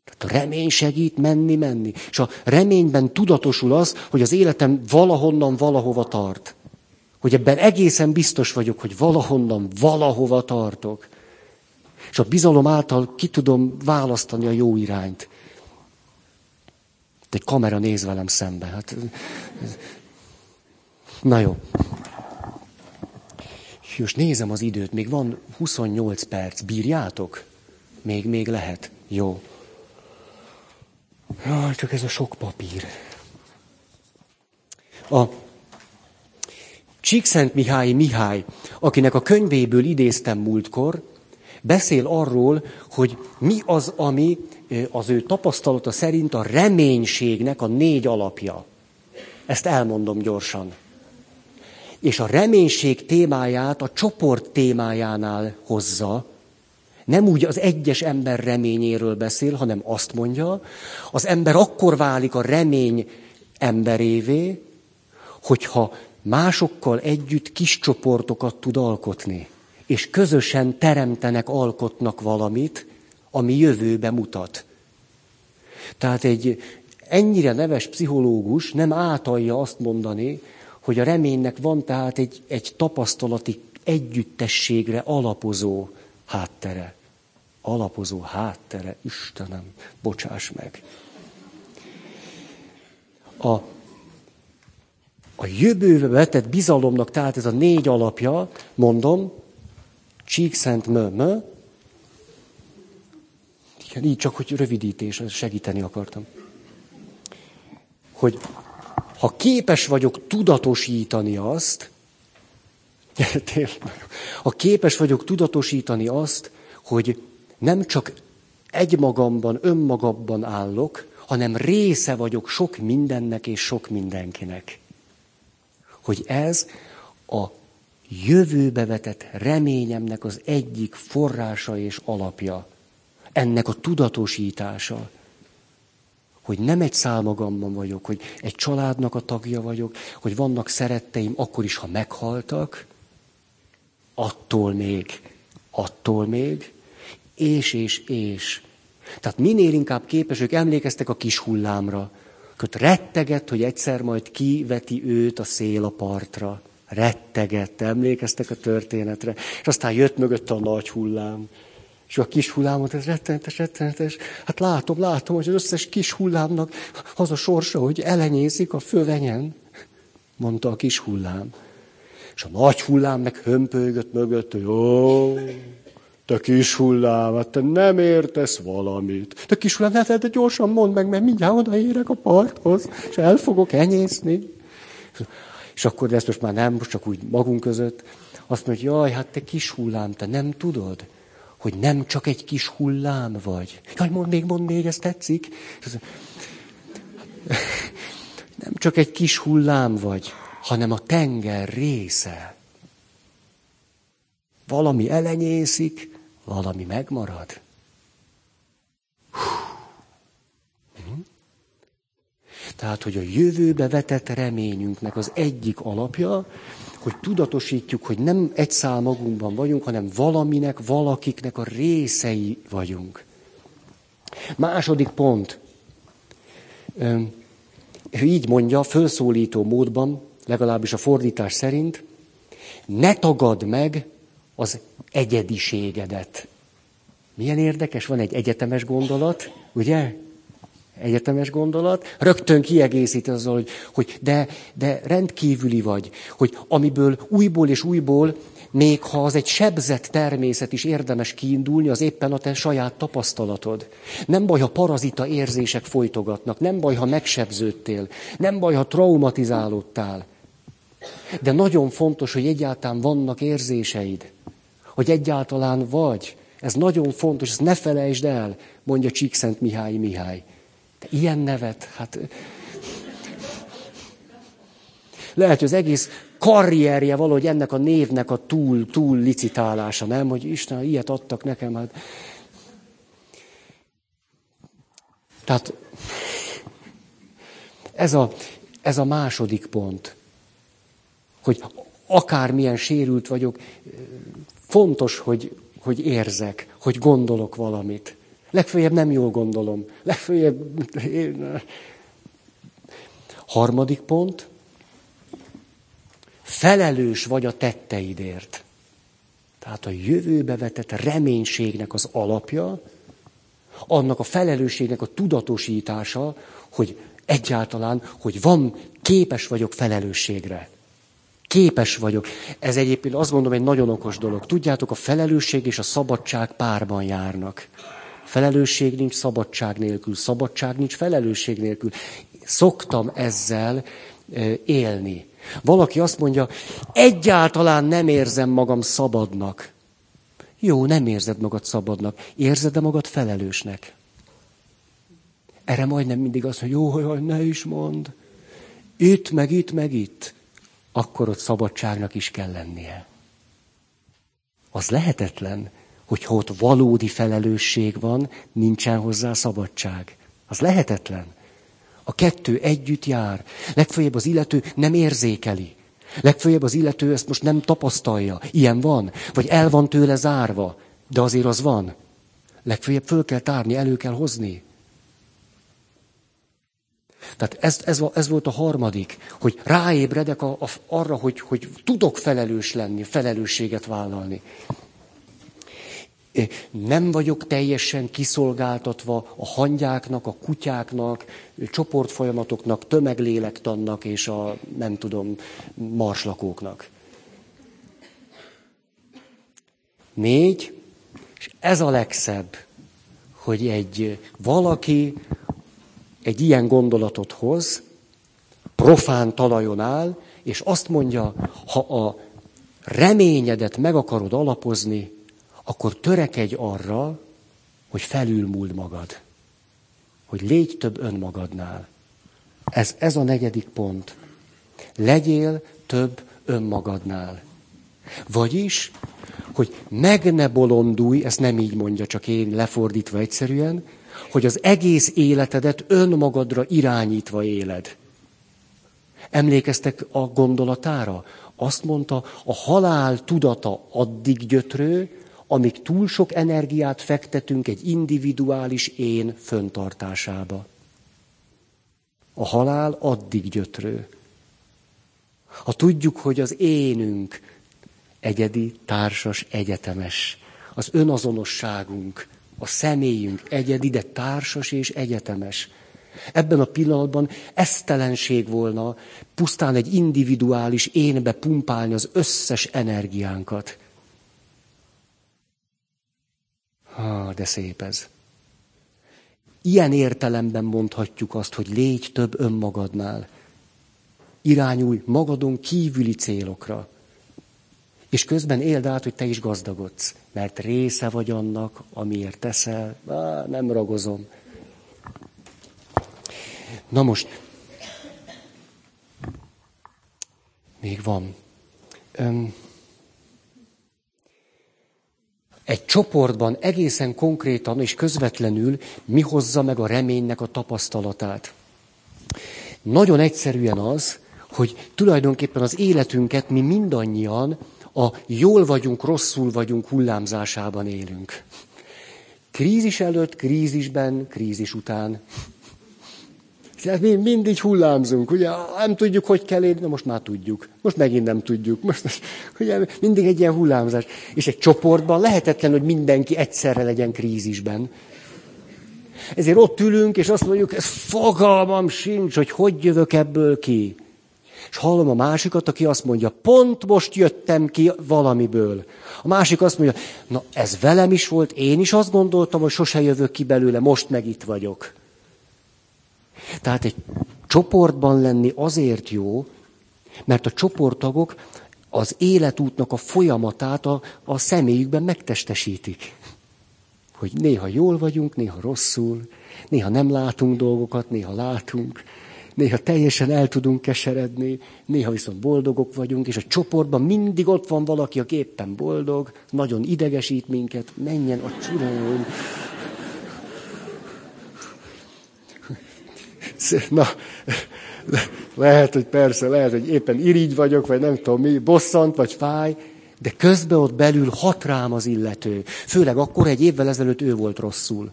Tehát a remény segít menni, menni. És a reményben tudatosul az, hogy az életem valahonnan valahova tart. Hogy ebben egészen biztos vagyok, hogy valahonnan valahova tartok. És a bizalom által ki tudom választani a jó irányt. Egy kamera néz velem szembe. Hát... Na jó. Most nézem az időt, még van 28 perc. Bírjátok? Még, még lehet. Jó. Jaj, csak ez a sok papír. A Csíkszent Mihály Mihály, akinek a könyvéből idéztem múltkor, beszél arról, hogy mi az, ami az ő tapasztalata szerint a reménységnek a négy alapja. Ezt elmondom gyorsan. És a reménység témáját a csoport témájánál hozza, nem úgy az egyes ember reményéről beszél, hanem azt mondja, az ember akkor válik a remény emberévé, hogyha másokkal együtt kis csoportokat tud alkotni, és közösen teremtenek, alkotnak valamit, ami jövőbe mutat. Tehát egy ennyire neves pszichológus nem átalja azt mondani, hogy a reménynek van tehát egy, egy tapasztalati együttességre alapozó háttere. Alapozó háttere, Istenem, bocsáss meg. A, a jövőbe vetett bizalomnak tehát ez a négy alapja, mondom, Csíkszent mö, igen, így csak, hogy rövidítés, segíteni akartam. Hogy ha képes vagyok tudatosítani azt, ha képes vagyok tudatosítani azt, hogy nem csak egymagamban, önmagamban állok, hanem része vagyok sok mindennek és sok mindenkinek. Hogy ez a jövőbe vetett reményemnek az egyik forrása és alapja. Ennek a tudatosítása. Hogy nem egy szálmagamban vagyok, hogy egy családnak a tagja vagyok, hogy vannak szeretteim akkor is, ha meghaltak, attól még, attól még, és, és, és. Tehát minél inkább képesek, emlékeztek a kis hullámra, köt retteget, hogy egyszer majd kiveti őt a szél a partra. Rettegett, emlékeztek a történetre. És aztán jött mögött a nagy hullám. És a kis hullámot, ez rettenetes, rettenetes. Hát látom, látom, hogy az összes kis hullámnak az a sorsa, hogy elenyészik a fövenyen, mondta a kis hullám. És a nagy hullám meg hömpölygött mögött, hogy ó, te kis hullám, hát te nem értesz valamit. Te kis hullám, hát te gyorsan mondd meg, mert mindjárt odaérek a parthoz, és el fogok enyészni. És akkor, de ezt most már nem, most csak úgy magunk között, azt mondja, jaj, hát te kis hullám, te nem tudod, hogy nem csak egy kis hullám vagy. Jaj, mondd még, mondd még, ez tetszik. Nem csak egy kis hullám vagy, hanem a tenger része. Valami elenyészik, valami megmarad. Hm? Tehát, hogy a jövőbe vetett reményünknek az egyik alapja, hogy tudatosítjuk, hogy nem egy szál magunkban vagyunk, hanem valaminek, valakiknek a részei vagyunk. Második pont. Ő így mondja, fölszólító módban, legalábbis a fordítás szerint, ne tagad meg az egyediségedet. Milyen érdekes, van egy egyetemes gondolat, ugye? Egyetemes gondolat. Rögtön kiegészít azzal, hogy, hogy de, de rendkívüli vagy, hogy amiből újból és újból, még ha az egy sebzett természet is érdemes kiindulni, az éppen a te saját tapasztalatod. Nem baj, ha parazita érzések folytogatnak, nem baj, ha megsebződtél, nem baj, ha traumatizálódtál. De nagyon fontos, hogy egyáltalán vannak érzéseid hogy egyáltalán vagy. Ez nagyon fontos, ezt ne felejtsd el, mondja Csíkszent Mihály Mihály. De ilyen nevet, hát... Lehet, hogy az egész karrierje valahogy ennek a névnek a túl, túl licitálása, nem? Hogy Isten, ilyet adtak nekem, hát... Tehát ez a, ez a második pont, hogy akármilyen sérült vagyok, Fontos, hogy, hogy érzek, hogy gondolok valamit. Legfőjebb nem jól gondolom. Legfőjebb... Harmadik pont. Felelős vagy a tetteidért. Tehát a jövőbe vetett reménységnek az alapja, annak a felelősségnek a tudatosítása, hogy egyáltalán, hogy van, képes vagyok felelősségre. Képes vagyok. Ez egyébként azt mondom egy nagyon okos dolog. Tudjátok, a felelősség és a szabadság párban járnak. Felelősség nincs szabadság nélkül, szabadság nincs felelősség nélkül. Szoktam ezzel élni. Valaki azt mondja, egyáltalán nem érzem magam szabadnak. Jó, nem érzed magad szabadnak. Érzed-e magad felelősnek? Erre majdnem mindig az, hogy jó, jaj, ne is mond. Itt, meg itt, meg itt. Akkor ott szabadságnak is kell lennie. Az lehetetlen, hogyha ott valódi felelősség van, nincsen hozzá szabadság. Az lehetetlen. A kettő együtt jár. Legfeljebb az illető nem érzékeli. Legfeljebb az illető ezt most nem tapasztalja. Ilyen van. Vagy el van tőle zárva. De azért az van. Legfeljebb föl kell tárni, elő kell hozni. Tehát ez, ez, ez volt a harmadik, hogy ráébredek a, a, arra, hogy, hogy tudok felelős lenni, felelősséget vállalni. Nem vagyok teljesen kiszolgáltatva a hangyáknak, a kutyáknak, csoportfolyamatoknak, tömeglélektannak és a, nem tudom, marslakóknak. Négy, és ez a legszebb, hogy egy valaki egy ilyen gondolatot hoz, profán talajon áll, és azt mondja, ha a reményedet meg akarod alapozni, akkor törekedj arra, hogy felülmúld magad. Hogy légy több önmagadnál. Ez, ez a negyedik pont. Legyél több önmagadnál. Vagyis, hogy meg ne bolondulj, ezt nem így mondja, csak én lefordítva egyszerűen, hogy az egész életedet önmagadra irányítva éled. Emlékeztek a gondolatára? Azt mondta, a halál tudata addig gyötrő, amíg túl sok energiát fektetünk egy individuális én föntartásába. A halál addig gyötrő. Ha tudjuk, hogy az énünk egyedi, társas, egyetemes, az önazonosságunk, a személyünk egyedi, de társas és egyetemes. Ebben a pillanatban esztelenség volna pusztán egy individuális énbe pumpálni az összes energiánkat. Ha, de szép ez. Ilyen értelemben mondhatjuk azt, hogy légy több önmagadnál. Irányulj magadon kívüli célokra. És közben éld át, hogy te is gazdagodsz, mert része vagy annak, amiért teszel. Á, nem ragozom. Na most, még van. Öm, egy csoportban egészen konkrétan és közvetlenül mi hozza meg a reménynek a tapasztalatát. Nagyon egyszerűen az, hogy tulajdonképpen az életünket mi mindannyian a jól vagyunk, rosszul vagyunk hullámzásában élünk. Krízis előtt, krízisben, krízis után. Tehát mi mindig hullámzunk, ugye nem tudjuk, hogy kell élni, de most már tudjuk. Most megint nem tudjuk. Most, ugye mindig egy ilyen hullámzás. És egy csoportban lehetetlen, hogy mindenki egyszerre legyen krízisben. Ezért ott ülünk, és azt mondjuk, ez fogalmam sincs, hogy hogy jövök ebből ki. És hallom a másikat, aki azt mondja, pont most jöttem ki valamiből. A másik azt mondja, na ez velem is volt, én is azt gondoltam, hogy sose jövök ki belőle, most meg itt vagyok. Tehát egy csoportban lenni azért jó, mert a csoporttagok az életútnak a folyamatát a, a személyükben megtestesítik. Hogy néha jól vagyunk, néha rosszul, néha nem látunk dolgokat, néha látunk, néha teljesen el tudunk keseredni, néha viszont boldogok vagyunk, és a csoportban mindig ott van valaki, aki éppen boldog, nagyon idegesít minket, menjen a csurom. Na, lehet, hogy persze, lehet, hogy éppen irigy vagyok, vagy nem tudom mi, bosszant, vagy fáj, de közben ott belül hat rám az illető. Főleg akkor egy évvel ezelőtt ő volt rosszul.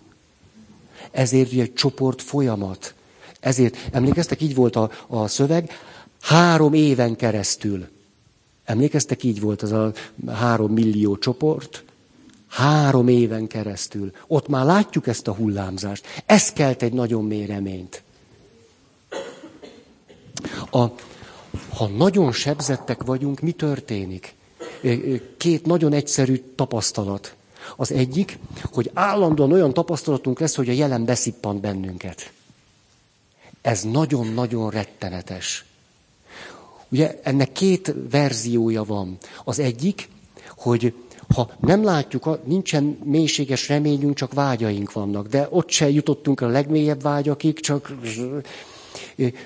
Ezért ugye egy csoport folyamat. Ezért, emlékeztek, így volt a, a szöveg, három éven keresztül. Emlékeztek, így volt az a három millió csoport? Három éven keresztül. Ott már látjuk ezt a hullámzást. Ez kelt egy nagyon mély reményt. A Ha nagyon sebzettek vagyunk, mi történik? Két nagyon egyszerű tapasztalat. Az egyik, hogy állandóan olyan tapasztalatunk lesz, hogy a jelen beszippant bennünket. Ez nagyon-nagyon rettenetes. Ugye ennek két verziója van. Az egyik, hogy ha nem látjuk, nincsen mélységes reményünk, csak vágyaink vannak, de ott se jutottunk a legmélyebb vágyakig, csak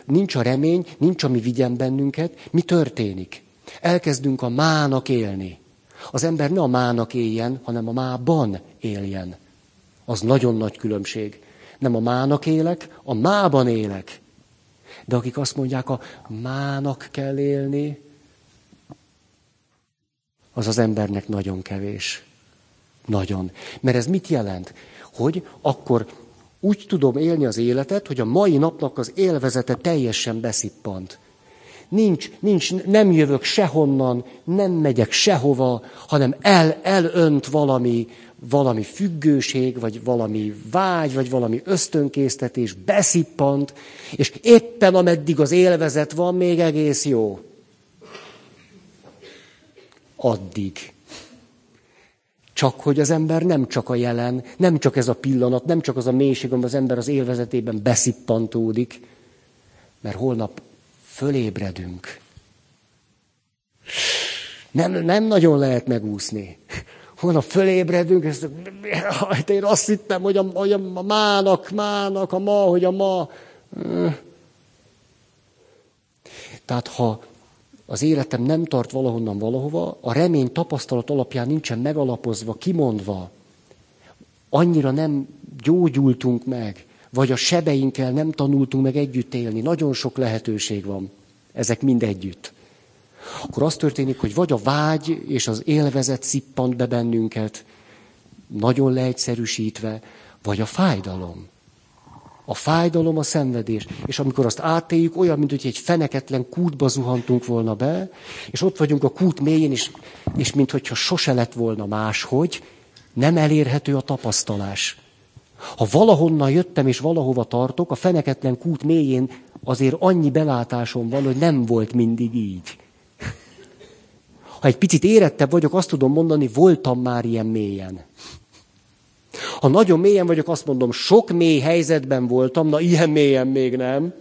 nincs a remény, nincs, ami vigyen bennünket. Mi történik? Elkezdünk a mának élni. Az ember ne a mának éljen, hanem a mában éljen. Az nagyon nagy különbség. Nem a mának élek, a mában élek. De akik azt mondják, a mának kell élni, az az embernek nagyon kevés. Nagyon. Mert ez mit jelent? Hogy akkor úgy tudom élni az életet, hogy a mai napnak az élvezete teljesen beszippant. Nincs, nincs, nem jövök sehonnan, nem megyek sehova, hanem el, elönt valami, valami függőség, vagy valami vágy, vagy valami ösztönkésztetés, beszippant, és éppen ameddig az élvezet van, még egész jó. Addig. Csak hogy az ember nem csak a jelen, nem csak ez a pillanat, nem csak az a mélység, amiben az ember az élvezetében beszippantódik, mert holnap fölébredünk. Nem, nem nagyon lehet megúszni. Holnap fölébredünk, és hát én azt hittem, hogy a, hogy a mának, mának, a ma, hogy a ma. Tehát ha az életem nem tart valahonnan valahova, a remény tapasztalat alapján nincsen megalapozva, kimondva, annyira nem gyógyultunk meg, vagy a sebeinkkel nem tanultunk meg együtt élni. Nagyon sok lehetőség van. Ezek mind együtt. Akkor az történik, hogy vagy a vágy és az élvezet szippant be bennünket, nagyon leegyszerűsítve, vagy a fájdalom. A fájdalom, a szenvedés. És amikor azt átéljük, olyan, mint hogy egy feneketlen kútba zuhantunk volna be, és ott vagyunk a kút mélyén, és, és mintha sose lett volna máshogy, nem elérhető a tapasztalás. Ha valahonnan jöttem és valahova tartok, a feneketlen kút mélyén azért annyi belátásom van, hogy nem volt mindig így. Ha egy picit érettebb vagyok, azt tudom mondani, voltam már ilyen mélyen. Ha nagyon mélyen vagyok, azt mondom, sok mély helyzetben voltam, na ilyen mélyen még nem.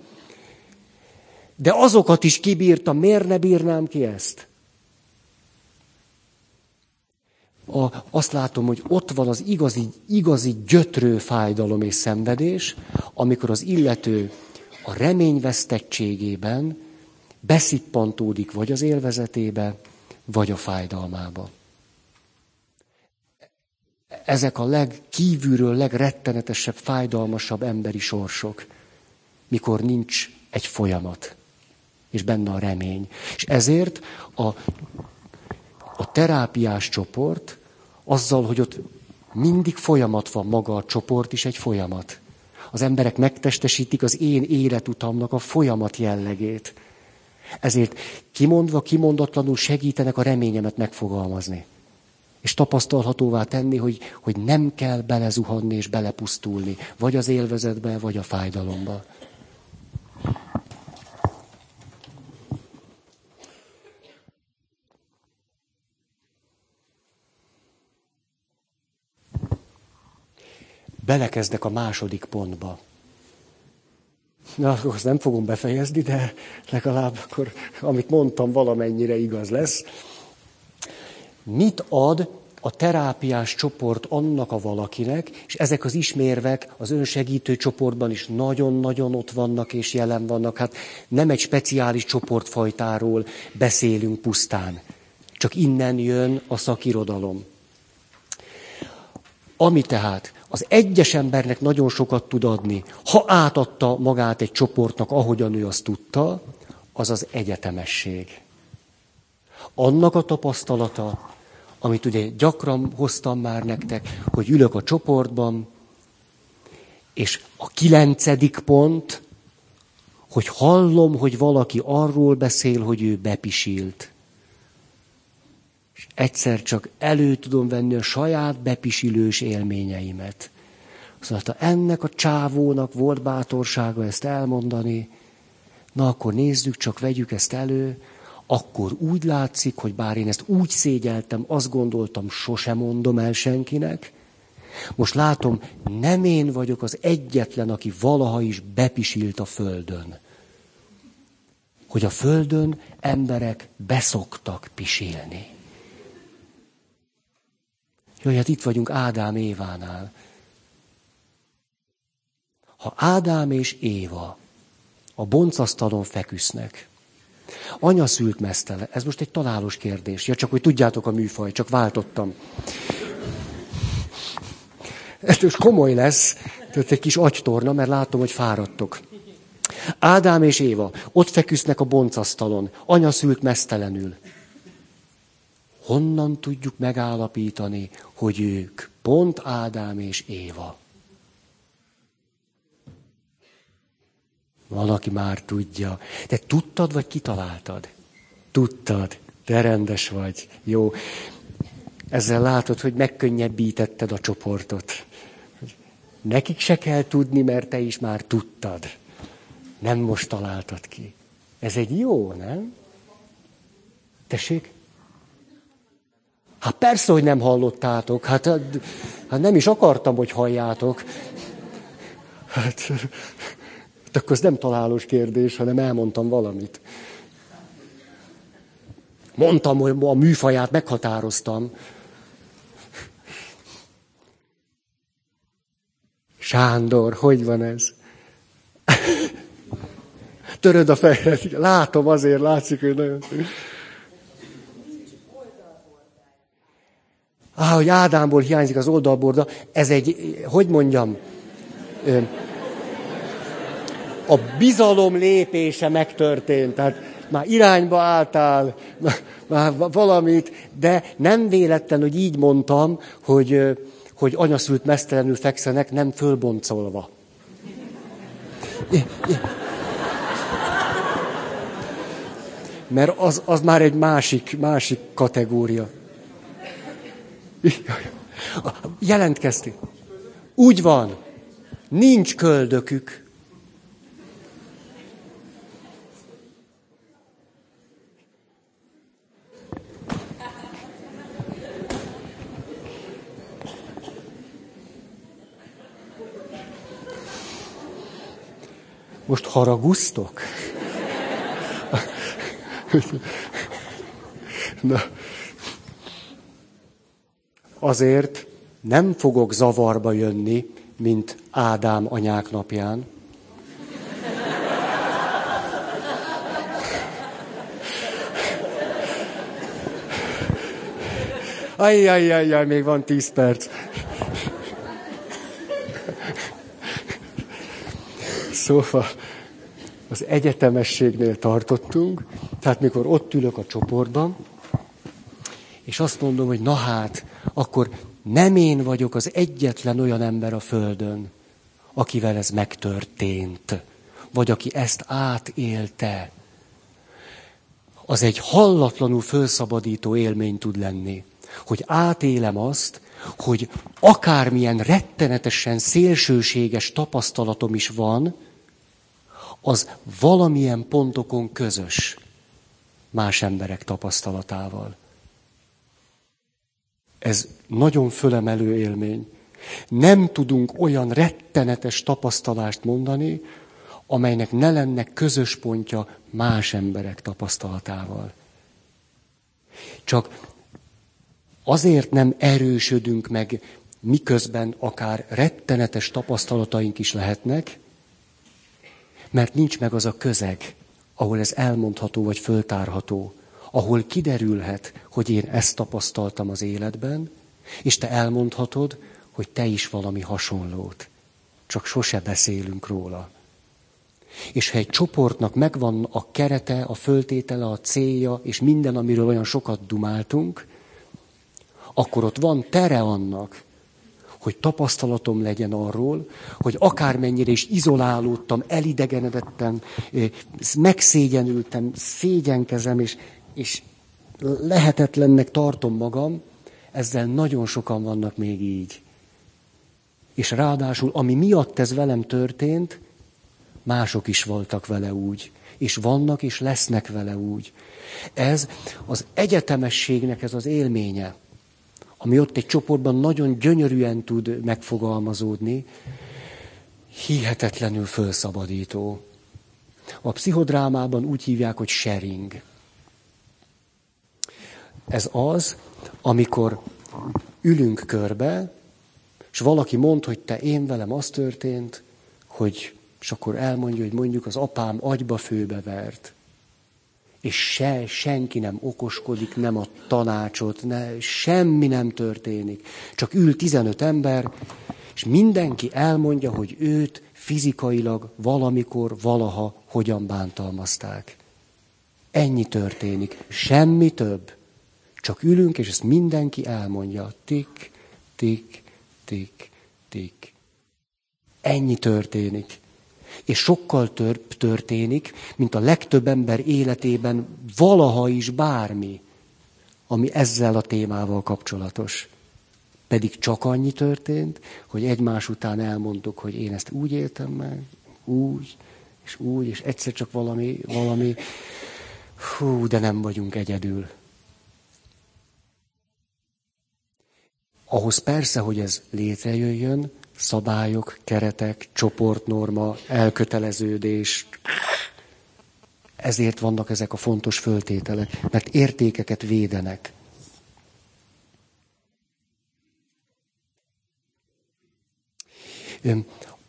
De azokat is kibírtam, miért ne bírnám ki ezt? A, azt látom, hogy ott van az igazi, igazi gyötrő fájdalom és szenvedés, amikor az illető a reményvesztettségében beszippantódik vagy az élvezetébe, vagy a fájdalmába ezek a legkívülről legrettenetesebb, fájdalmasabb emberi sorsok, mikor nincs egy folyamat, és benne a remény. És ezért a, a terápiás csoport, azzal, hogy ott mindig folyamat van, maga a csoport is egy folyamat. Az emberek megtestesítik az én életutamnak a folyamat jellegét. Ezért kimondva, kimondatlanul segítenek a reményemet megfogalmazni és tapasztalhatóvá tenni, hogy, hogy nem kell belezuhanni és belepusztulni, vagy az élvezetbe, vagy a fájdalomba. Belekezdek a második pontba. Na, azt nem fogom befejezni, de legalább akkor, amit mondtam, valamennyire igaz lesz. Mit ad a terápiás csoport annak a valakinek, és ezek az ismérvek az önsegítő csoportban is nagyon-nagyon ott vannak és jelen vannak. Hát nem egy speciális csoportfajtáról beszélünk pusztán. Csak innen jön a szakirodalom. Ami tehát az egyes embernek nagyon sokat tud adni, ha átadta magát egy csoportnak, ahogyan ő azt tudta, az az egyetemesség. Annak a tapasztalata, amit ugye gyakran hoztam már nektek, hogy ülök a csoportban, és a kilencedik pont, hogy hallom, hogy valaki arról beszél, hogy ő bepisilt. És egyszer csak elő tudom venni a saját bepisilős élményeimet. Szóval ennek a csávónak volt bátorsága ezt elmondani, Na akkor nézzük, csak vegyük ezt elő, akkor úgy látszik, hogy bár én ezt úgy szégyeltem, azt gondoltam, sosem mondom el senkinek, most látom, nem én vagyok az egyetlen, aki valaha is bepisilt a földön. Hogy a földön emberek beszoktak pisilni. Jaj, hát itt vagyunk Ádám Évánál. Ha Ádám és Éva a boncasztalon feküsznek, anya szült mesztele, ez most egy találós kérdés, ja, csak hogy tudjátok a műfaj, csak váltottam. Ez most komoly lesz, tehát egy kis agytorna, mert látom, hogy fáradtok. Ádám és Éva ott feküsznek a boncasztalon, anya szült mesztelenül. Honnan tudjuk megállapítani, hogy ők pont Ádám és Éva? Valaki már tudja. De tudtad, vagy kitaláltad? Tudtad. Te rendes vagy. Jó. Ezzel látod, hogy megkönnyebbítetted a csoportot. Nekik se kell tudni, mert te is már tudtad. Nem most találtad ki. Ez egy jó, nem? Tessék? Hát persze, hogy nem hallottátok. Hát, hát nem is akartam, hogy halljátok. Hát, hát akkor ez nem találós kérdés, hanem elmondtam valamit. Mondtam, hogy a műfaját meghatároztam. Sándor, hogy van ez? Töröd a fejed. Látom azért, látszik, hogy nagyon... Á, hogy Ádámból hiányzik az oldalborda, ez egy, hogy mondjam, a bizalom lépése megtörtént, tehát már irányba álltál, már valamit, de nem véletlen, hogy így mondtam, hogy hogy anyaszült mesztelenül fekszenek, nem fölboncolva. Mert az, az már egy másik, másik kategória. Jelentkezti. Úgy van. Nincs köldökük. Most haragusztok? Na, azért nem fogok zavarba jönni, mint Ádám anyák napján. Ajjajjajjaj, még van tíz perc. Szóval az egyetemességnél tartottunk, tehát mikor ott ülök a csoportban, és azt mondom, hogy na hát, akkor nem én vagyok az egyetlen olyan ember a Földön, akivel ez megtörtént, vagy aki ezt átélte. Az egy hallatlanul fölszabadító élmény tud lenni, hogy átélem azt, hogy akármilyen rettenetesen szélsőséges tapasztalatom is van, az valamilyen pontokon közös más emberek tapasztalatával. Ez nagyon fölemelő élmény. Nem tudunk olyan rettenetes tapasztalást mondani, amelynek ne lenne közös pontja más emberek tapasztalatával. Csak azért nem erősödünk meg, miközben akár rettenetes tapasztalataink is lehetnek, mert nincs meg az a közeg, ahol ez elmondható vagy föltárható, ahol kiderülhet, hogy én ezt tapasztaltam az életben, és te elmondhatod, hogy te is valami hasonlót. Csak sose beszélünk róla. És ha egy csoportnak megvan a kerete, a föltétele, a célja, és minden, amiről olyan sokat dumáltunk, akkor ott van tere annak, hogy tapasztalatom legyen arról, hogy akármennyire is izolálódtam, elidegenedettem, megszégyenültem, szégyenkezem, és, és lehetetlennek tartom magam, ezzel nagyon sokan vannak még így. És ráadásul, ami miatt ez velem történt, mások is voltak vele úgy. és vannak, és lesznek vele úgy. Ez az egyetemességnek ez az élménye, ami ott egy csoportban nagyon gyönyörűen tud megfogalmazódni, hihetetlenül fölszabadító. A pszichodrámában úgy hívják, hogy sharing. Ez az, amikor ülünk körbe, és valaki mond, hogy te én velem az történt, hogy, és akkor elmondja, hogy mondjuk az apám agyba főbe vert. És se, senki nem okoskodik, nem a tanácsot, ne, semmi nem történik. Csak ül 15 ember, és mindenki elmondja, hogy őt fizikailag valamikor, valaha hogyan bántalmazták. Ennyi történik. Semmi több. Csak ülünk, és ezt mindenki elmondja. Tik, tik, tik, tik. Ennyi történik. És sokkal több történik, mint a legtöbb ember életében valaha is bármi, ami ezzel a témával kapcsolatos. Pedig csak annyi történt, hogy egymás után elmondtuk, hogy én ezt úgy éltem meg, úgy, és úgy, és egyszer csak valami, valami, hú, de nem vagyunk egyedül. Ahhoz persze, hogy ez létrejöjjön, szabályok, keretek, csoportnorma, elköteleződés, ezért vannak ezek a fontos föltételek, mert értékeket védenek.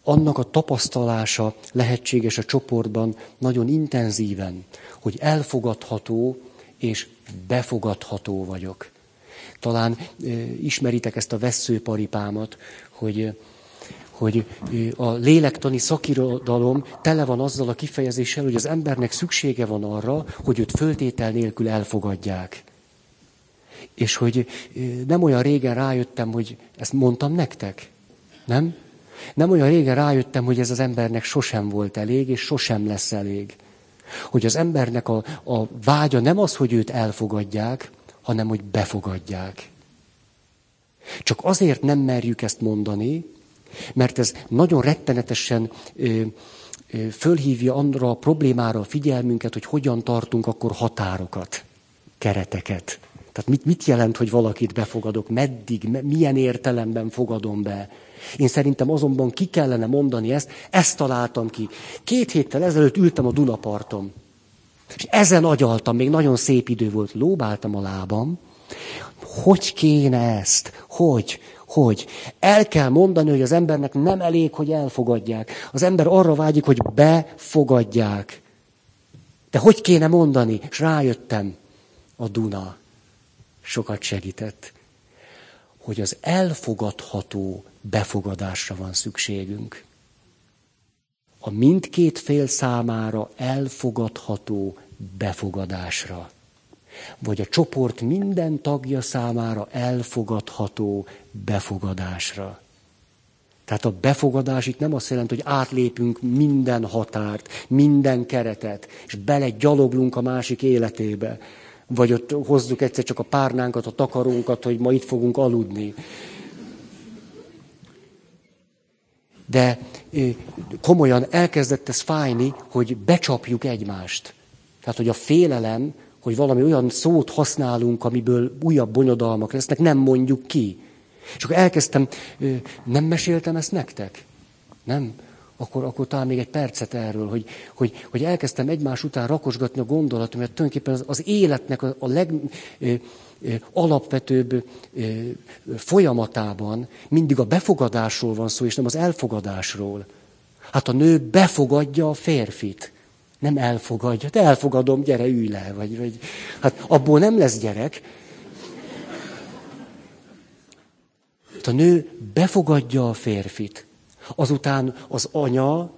Annak a tapasztalása lehetséges a csoportban nagyon intenzíven, hogy elfogadható és befogadható vagyok. Talán ismeritek ezt a veszőparipámat, hogy, hogy a lélektani szakirodalom tele van azzal a kifejezéssel, hogy az embernek szüksége van arra, hogy őt föltétel nélkül elfogadják. És hogy nem olyan régen rájöttem, hogy ezt mondtam nektek, nem? Nem olyan régen rájöttem, hogy ez az embernek sosem volt elég, és sosem lesz elég. Hogy az embernek a, a vágya nem az, hogy őt elfogadják, hanem hogy befogadják. Csak azért nem merjük ezt mondani, mert ez nagyon rettenetesen ö, ö, fölhívja arra a problémára a figyelmünket, hogy hogyan tartunk akkor határokat, kereteket. Tehát mit, mit jelent, hogy valakit befogadok, meddig, milyen értelemben fogadom be. Én szerintem azonban ki kellene mondani ezt, ezt találtam ki. Két héttel ezelőtt ültem a Dunaparton, és ezen agyaltam, még nagyon szép idő volt, lóbáltam a lábam, hogy kéne ezt? Hogy? Hogy? El kell mondani, hogy az embernek nem elég, hogy elfogadják. Az ember arra vágyik, hogy befogadják. De hogy kéne mondani? És rájöttem. A Duna sokat segített. Hogy az elfogadható befogadásra van szükségünk. A mindkét fél számára elfogadható befogadásra vagy a csoport minden tagja számára elfogadható befogadásra. Tehát a befogadás itt nem azt jelenti, hogy átlépünk minden határt, minden keretet, és belegyaloglunk a másik életébe. Vagy ott hozzuk egyszer csak a párnánkat, a takarónkat, hogy ma itt fogunk aludni. De komolyan elkezdett ez fájni, hogy becsapjuk egymást. Tehát, hogy a félelem hogy valami olyan szót használunk, amiből újabb bonyodalmak lesznek, nem mondjuk ki. És akkor elkezdtem, nem meséltem ezt nektek? Nem? Akkor, akkor talán még egy percet erről, hogy, hogy, hogy elkezdtem egymás után rakosgatni a gondolatot, mert tulajdonképpen az, az életnek a, a leg alapvetőbb folyamatában mindig a befogadásról van szó, és nem az elfogadásról. Hát a nő befogadja a férfit nem elfogadja. De elfogadom, gyere, ülj le. Vagy, vagy, hát abból nem lesz gyerek. A nő befogadja a férfit. Azután az anya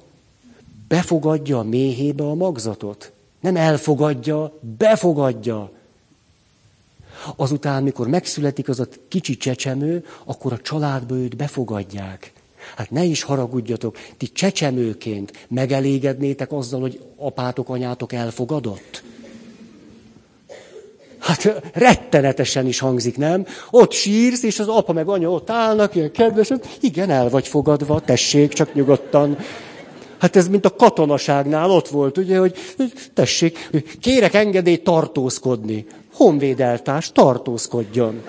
befogadja a méhébe a magzatot. Nem elfogadja, befogadja. Azután, mikor megszületik az a kicsi csecsemő, akkor a családba őt befogadják. Hát ne is haragudjatok, ti csecsemőként megelégednétek azzal, hogy apátok, anyátok elfogadott? Hát rettenetesen is hangzik, nem? Ott sírsz, és az apa meg anya ott állnak, ilyen kedvesen. Igen, el vagy fogadva, tessék, csak nyugodtan. Hát ez mint a katonaságnál ott volt, ugye, hogy tessék, kérek engedélyt tartózkodni. Honvédeltárs, tartózkodjon.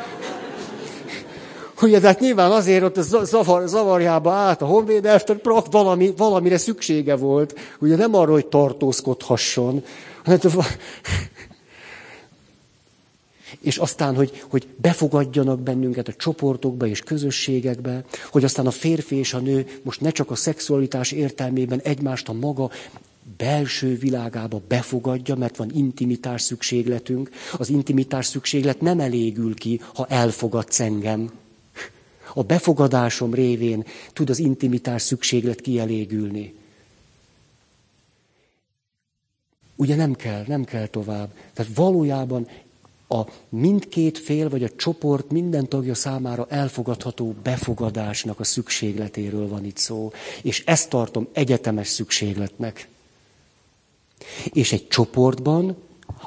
Ugye, de hát nyilván azért ott zavar, zavarjába állt a honvédeltárs, valami, valamire szüksége volt. Ugye nem arra, hogy tartózkodhasson. Hát, és aztán, hogy, hogy befogadjanak bennünket a csoportokba és közösségekbe, hogy aztán a férfi és a nő most ne csak a szexualitás értelmében egymást a maga belső világába befogadja, mert van intimitás szükségletünk. Az intimitás szükséglet nem elégül ki, ha elfogadsz engem. A befogadásom révén tud az intimitás szükséglet kielégülni. Ugye nem kell, nem kell tovább. Tehát valójában a mindkét fél, vagy a csoport minden tagja számára elfogadható befogadásnak a szükségletéről van itt szó. És ezt tartom egyetemes szükségletnek. És egy csoportban,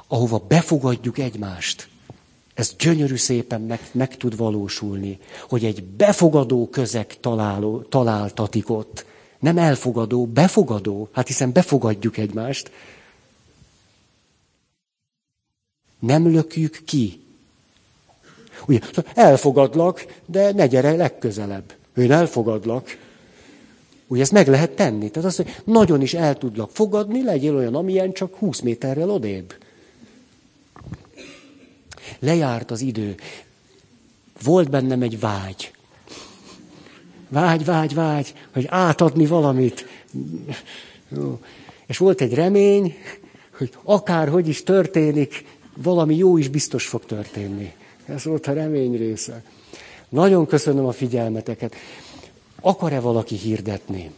ahova befogadjuk egymást, ez gyönyörű szépen meg, meg tud valósulni, hogy egy befogadó közeg találó, találtatik ott. Nem elfogadó, befogadó. Hát hiszen befogadjuk egymást. Nem lökjük ki. Ugye, elfogadlak, de ne gyere legközelebb. Én elfogadlak. Ugye ezt meg lehet tenni. Tehát azt, hogy nagyon is el tudlak fogadni, legyél olyan, amilyen csak 20 méterrel odébb. Lejárt az idő. Volt bennem egy vágy. Vágy, vágy, vágy, hogy átadni valamit. És volt egy remény, hogy akárhogy is történik, valami jó is biztos fog történni. Ez volt a remény része. Nagyon köszönöm a figyelmeteket. Akar-e valaki hirdetni?